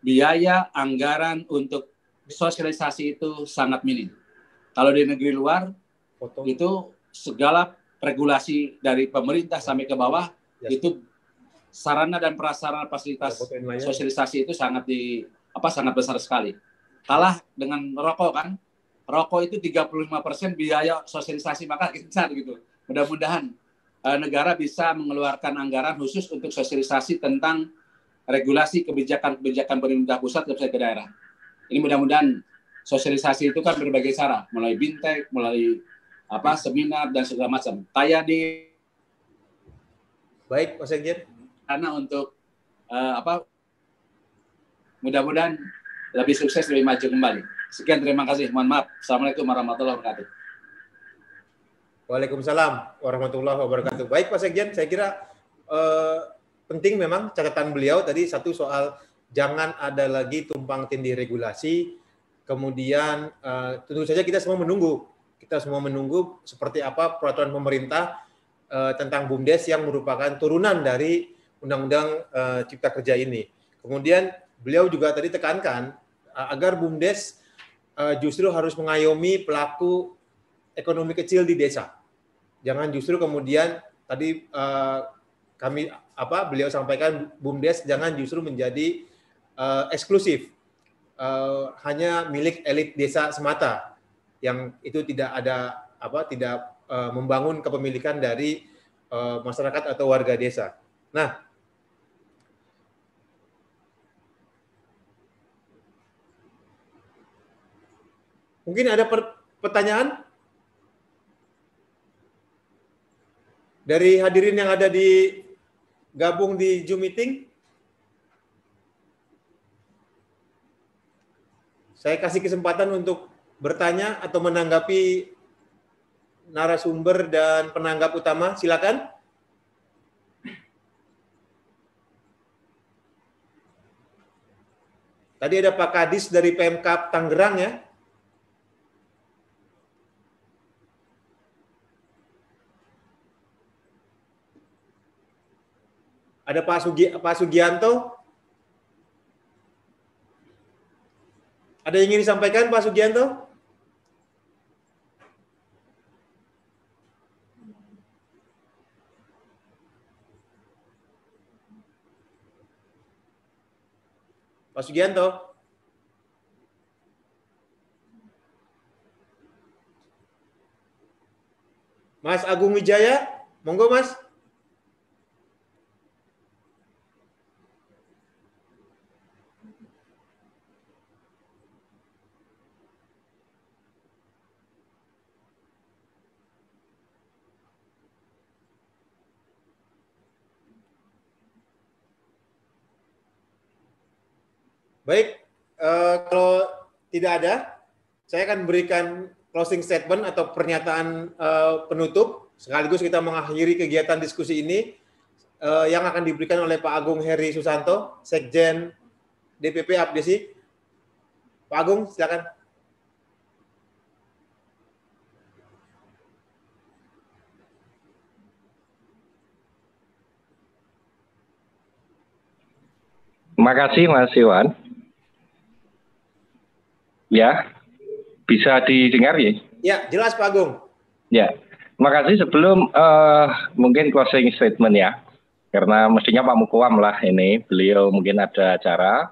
biaya anggaran untuk sosialisasi itu sangat minim. Kalau di negeri luar Foto. itu segala regulasi dari pemerintah sampai ke bawah ya. itu sarana dan prasarana fasilitas ya, sosialisasi itu sangat di apa sangat besar sekali. Kalah dengan rokok kan. Rokok itu 35% biaya sosialisasi maka besar gitu. Mudah-mudahan uh, negara bisa mengeluarkan anggaran khusus untuk sosialisasi tentang regulasi kebijakan-kebijakan pemerintah pusat ke daerah. Ini mudah-mudahan sosialisasi itu kan berbagai cara, mulai bintek, mulai apa seminar dan segala macam. Kayak di Baik, Mas Sekjen. Karena untuk uh, apa mudah-mudahan lebih sukses, lebih maju kembali. Sekian terima kasih. Mohon maaf. Assalamualaikum warahmatullahi wabarakatuh. Waalaikumsalam warahmatullahi wabarakatuh. Baik Pak Sekjen, saya kira uh, penting memang catatan beliau tadi satu soal jangan ada lagi tumpang tindih regulasi. Kemudian uh, tentu saja kita semua menunggu kita semua menunggu seperti apa peraturan pemerintah uh, tentang BUMDes yang merupakan turunan dari Undang-Undang uh, Cipta Kerja ini. Kemudian beliau juga tadi tekankan uh, agar BUMDes uh, justru harus mengayomi pelaku ekonomi kecil di desa. Jangan justru kemudian tadi uh, kami apa beliau sampaikan BUMDes jangan justru menjadi uh, eksklusif uh, hanya milik elit desa semata yang itu tidak ada apa tidak uh, membangun kepemilikan dari uh, masyarakat atau warga desa. Nah, mungkin ada pertanyaan dari hadirin yang ada di gabung di Zoom meeting. Saya kasih kesempatan untuk bertanya atau menanggapi narasumber dan penanggap utama? Silakan. Tadi ada Pak Kadis dari PMK Tangerang ya. Ada Pak, Sugi, Pak Sugianto. Ada yang ingin disampaikan Pak Sugianto? Pak Sugianto. Mas Agung Wijaya, monggo Mas. Baik, uh, kalau tidak ada, saya akan berikan closing statement atau pernyataan uh, penutup sekaligus kita mengakhiri kegiatan diskusi ini uh, yang akan diberikan oleh Pak Agung Heri Susanto, Sekjen DPP Abdesi. Pak Agung, silakan. Terima kasih Mas Iwan. Ya, bisa didengar ya? Ya, jelas Pak Agung. Ya, makasih sebelum uh, mungkin closing statement ya, karena mestinya Pak Mukuam lah ini, beliau mungkin ada acara.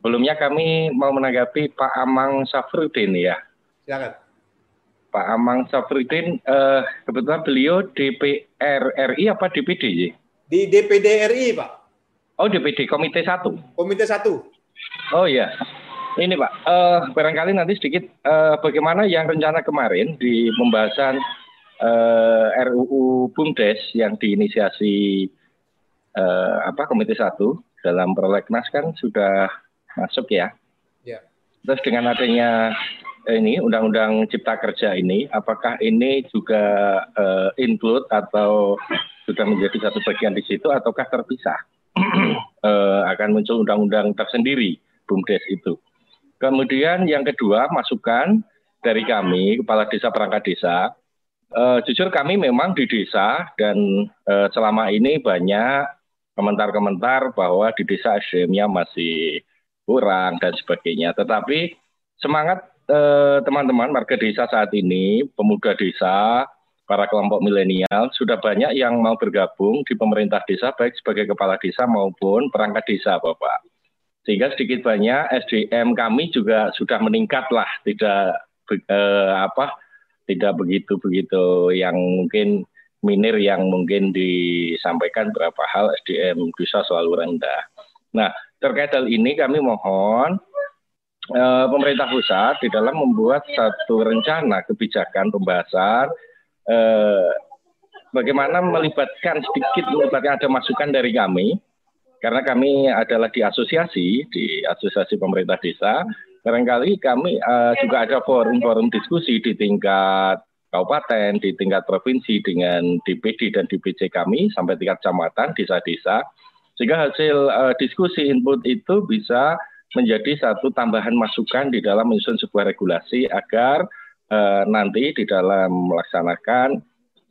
Sebelumnya kami mau menanggapi Pak Amang Safrudin ya. Silakan. Pak Amang Safrudin, uh, kebetulan beliau DPR RI apa DPD ya? Di DPD RI Pak. Oh DPD Komite 1. Komite 1. Oh iya. Ini Pak, uh, barangkali nanti sedikit uh, bagaimana yang rencana kemarin di pembahasan uh, RUU BUMDes yang diinisiasi uh, apa Komite 1 dalam prolegnas kan sudah masuk ya. Ya. Terus dengan adanya ini Undang-Undang Cipta Kerja ini, apakah ini juga uh, include atau sudah menjadi satu bagian di situ ataukah terpisah? uh, [CLEARS THROAT] akan muncul undang-undang tersendiri BUMDes itu. Kemudian yang kedua masukan dari kami kepala desa perangkat desa. Uh, jujur kami memang di desa dan uh, selama ini banyak komentar-komentar bahwa di desa SDM-nya masih kurang dan sebagainya. Tetapi semangat teman teman-teman warga desa saat ini, pemuda desa, para kelompok milenial sudah banyak yang mau bergabung di pemerintah desa baik sebagai kepala desa maupun perangkat desa, Bapak sehingga sedikit banyak SDM kami juga sudah meningkat lah tidak eh, apa tidak begitu begitu yang mungkin minir yang mungkin disampaikan beberapa hal SDM bisa selalu rendah. Nah terkait hal ini kami mohon eh, pemerintah pusat di dalam membuat satu rencana kebijakan pembahasan eh, bagaimana melibatkan sedikit melibatkan ada masukan dari kami karena kami adalah di asosiasi, di asosiasi pemerintah desa, barangkali kami uh, juga ada forum-forum diskusi di tingkat kabupaten, di tingkat provinsi dengan DPD dan DPC kami sampai tingkat kecamatan, desa-desa, sehingga hasil uh, diskusi input itu bisa menjadi satu tambahan masukan di dalam menyusun sebuah regulasi agar uh, nanti di dalam melaksanakan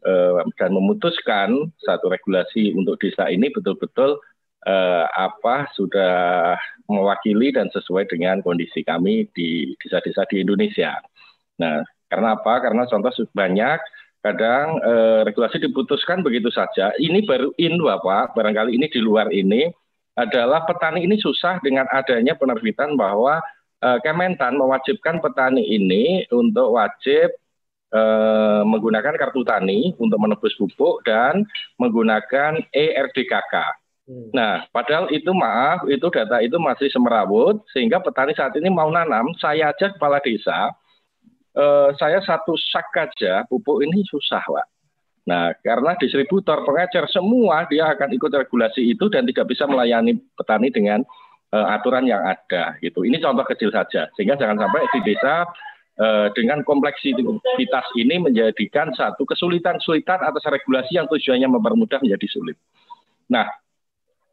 uh, dan memutuskan satu regulasi untuk desa ini betul-betul eh, apa sudah mewakili dan sesuai dengan kondisi kami di desa-desa di Indonesia. Nah, karena apa? Karena contoh banyak kadang eh, regulasi diputuskan begitu saja. Ini baru in Bapak, barangkali ini di luar ini adalah petani ini susah dengan adanya penerbitan bahwa eh, Kementan mewajibkan petani ini untuk wajib eh, menggunakan kartu tani untuk menebus pupuk dan menggunakan ERDKK. Hmm. Nah, padahal itu maaf, itu data itu masih semerawut, sehingga petani saat ini mau nanam, saya aja kepala desa, eh, saya satu sak aja pupuk ini susah, Pak. Nah, karena distributor, pengecer, semua dia akan ikut regulasi itu dan tidak bisa melayani petani dengan eh, aturan yang ada. gitu. Ini contoh kecil saja, sehingga jangan sampai di desa eh, dengan kompleksitas ini menjadikan satu kesulitan-kesulitan atas regulasi yang tujuannya mempermudah menjadi sulit. Nah,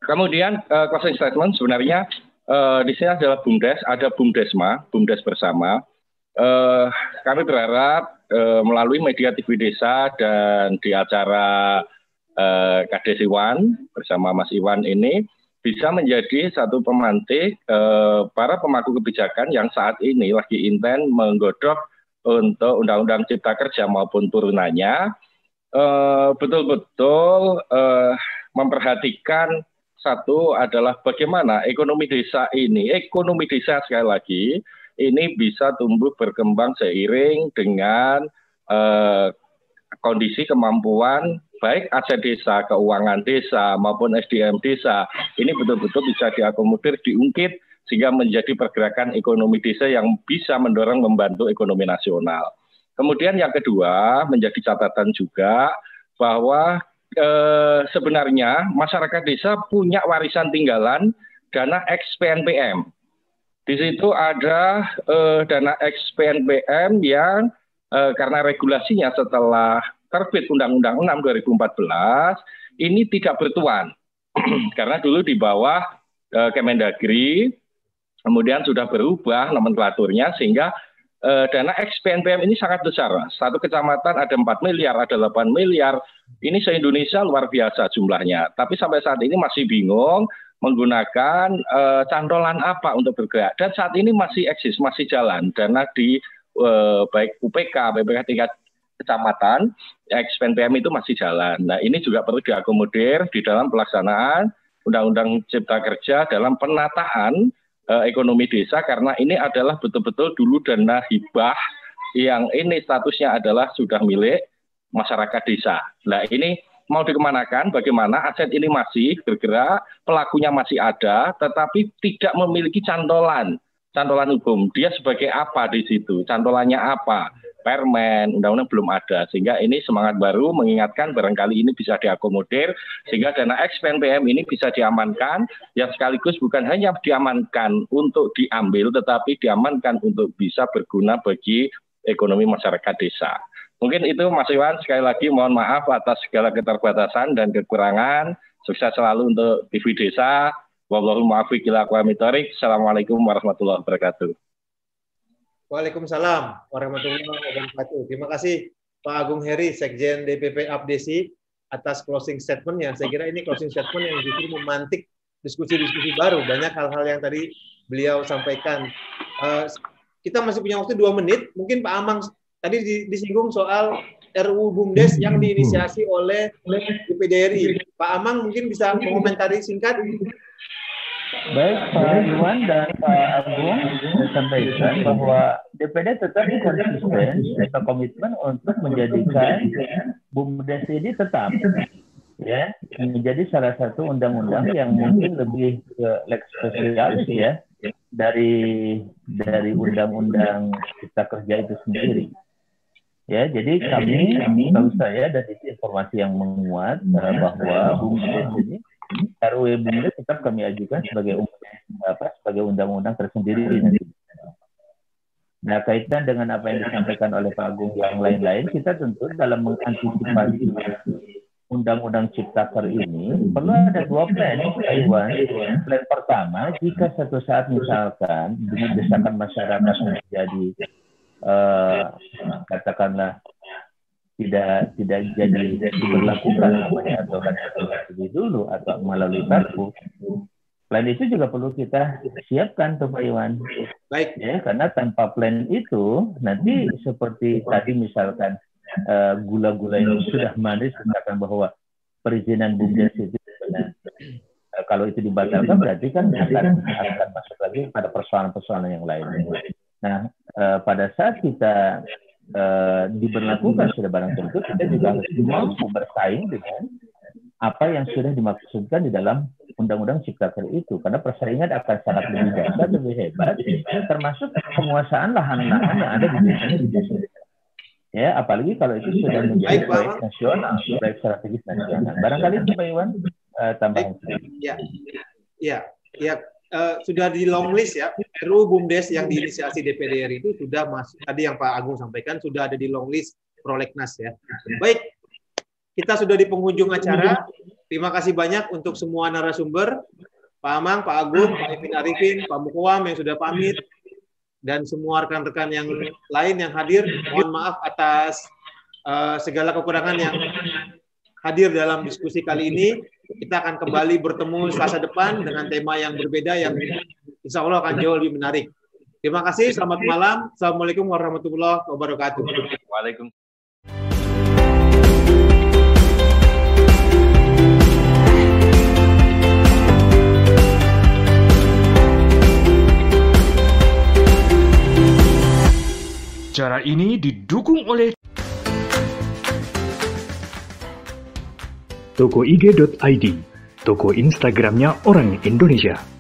Kemudian uh, closing statement sebenarnya uh, di sini adalah BUMDes, ada BUMDesma, BUMDes bersama. Uh, kami berharap uh, melalui media TV Desa dan di acara uh, Kades Iwan bersama Mas Iwan ini bisa menjadi satu pemantik uh, para pemangku kebijakan yang saat ini lagi intent menggodok untuk Undang-Undang Cipta Kerja maupun turunannya betul-betul uh, uh, memperhatikan satu adalah bagaimana ekonomi desa ini, ekonomi desa sekali lagi, ini bisa tumbuh berkembang seiring dengan eh, kondisi kemampuan baik aset desa, keuangan desa maupun SDM desa. Ini betul-betul bisa diakomodir, diungkit sehingga menjadi pergerakan ekonomi desa yang bisa mendorong membantu ekonomi nasional. Kemudian yang kedua menjadi catatan juga bahwa eh, sebenarnya masyarakat desa punya warisan tinggalan dana XPNPM. Di situ ada eh, dana XPNPM yang eh, karena regulasinya setelah terbit Undang-Undang 6 2014 ini tidak bertuan. [CLEARS THROAT] karena dulu di bawah eh, Kemendagri kemudian sudah berubah nomenklaturnya sehingga eh, dana XPNPM ini sangat besar. Satu kecamatan ada 4 miliar, ada 8 miliar. Ini se-Indonesia luar biasa jumlahnya. Tapi sampai saat ini masih bingung menggunakan eh, cantolan apa untuk bergerak. Dan saat ini masih eksis, masih jalan. Dana di eh, baik UPK, BPK tingkat kecamatan, XPNPM itu masih jalan. Nah ini juga perlu diakomodir di dalam pelaksanaan Undang-Undang Cipta Kerja dalam penataan uh, ekonomi desa karena ini adalah betul-betul dulu dana hibah yang ini statusnya adalah sudah milik masyarakat desa. Nah ini mau dikemanakan, bagaimana aset ini masih bergerak, pelakunya masih ada, tetapi tidak memiliki cantolan, cantolan hukum. Dia sebagai apa di situ, cantolannya apa? Permen, undang-undang belum ada. Sehingga ini semangat baru mengingatkan barangkali ini bisa diakomodir sehingga dana XPNPM ini bisa diamankan yang sekaligus bukan hanya diamankan untuk diambil tetapi diamankan untuk bisa berguna bagi ekonomi masyarakat desa. Mungkin itu Mas Iwan sekali lagi mohon maaf atas segala keterbatasan dan kekurangan. Sukses selalu untuk TV Desa. Wassalamualaikum warahmatullahi wabarakatuh. Waalaikumsalam warahmatullahi wabarakatuh. Terima kasih Pak Agung Heri, Sekjen DPP Abdesi atas closing statementnya. Saya kira ini closing statement yang justru memantik diskusi-diskusi baru. Banyak hal-hal yang tadi beliau sampaikan. Uh, kita masih punya waktu dua menit. Mungkin Pak Amang tadi disinggung soal RUU BUMDes yang diinisiasi oleh DPD RI. Pak Amang mungkin bisa mengomentari singkat Baik Pak Iwan dan Pak Agung sampaikan bahwa DPD tetap konsisten atau komitmen untuk menjadikan BUMDes ini tetap ya menjadi salah satu undang-undang yang mungkin lebih ke lex spesialis ya dari dari undang-undang cipta kerja itu sendiri. Ya, jadi kami, tahu saya dan itu informasi yang menguat uh, bahwa BUMDes ini RUU Bumdes tetap kami ajukan sebagai apa sebagai undang-undang tersendiri nanti. Nah, kaitan dengan apa yang disampaikan oleh Pak Agung yang lain-lain, kita tentu dalam mengantisipasi Undang-Undang Ciptaker ini perlu ada dua plan, Iwan. Plan pertama, jika satu saat misalkan dengan desakan masyarakat menjadi uh, katakanlah tidak tidak jadi diberlakukan namanya aturan lebih dulu atau melalui Perpu. Plan itu juga perlu kita siapkan tuh Pak Iwan. Baik. Ya, karena tanpa plan itu nanti seperti tadi misalkan uh, gula-gula yang sudah manis mengatakan bahwa perizinan bumdes itu benar. Uh, kalau itu dibatalkan berarti kan akan akan masuk lagi pada persoalan-persoalan yang lain. Nah, uh, pada saat kita uh, diberlakukan sudah barang tentu kita juga harus mampu bersaing dengan apa yang sudah dimaksudkan di dalam Undang-Undang Cipta Kerja itu. Karena persaingan akan sangat lebih dahsyat lebih hebat termasuk penguasaan lahan-lahan yang ada di desa di desa ya apalagi kalau itu sudah menjadi proyek nasional proyek strategis nasional. Barangkali itu Pak Iwan uh, tambahan ya ya ya uh, sudah di long list ya RUU BUMDes yang diinisiasi DPD RI itu sudah masuk tadi yang Pak Agung sampaikan sudah ada di long list prolegnas ya. Baik, kita sudah di penghujung acara. Terima kasih banyak untuk semua narasumber, Pak Amang, Pak Agung, Pak Ipin Arifin, Pak Mukwam yang sudah pamit, dan semua rekan-rekan yang lain yang hadir. Mohon maaf atas uh, segala kekurangan yang hadir dalam diskusi kali ini. Kita akan kembali bertemu Selasa depan dengan tema yang berbeda yang insya Allah akan jauh lebih menarik. Terima kasih, selamat malam. Assalamualaikum warahmatullahi wabarakatuh. Waalaikumsalam. Cara ini didukung oleh Toko IG.id, toko Instagramnya orang Indonesia.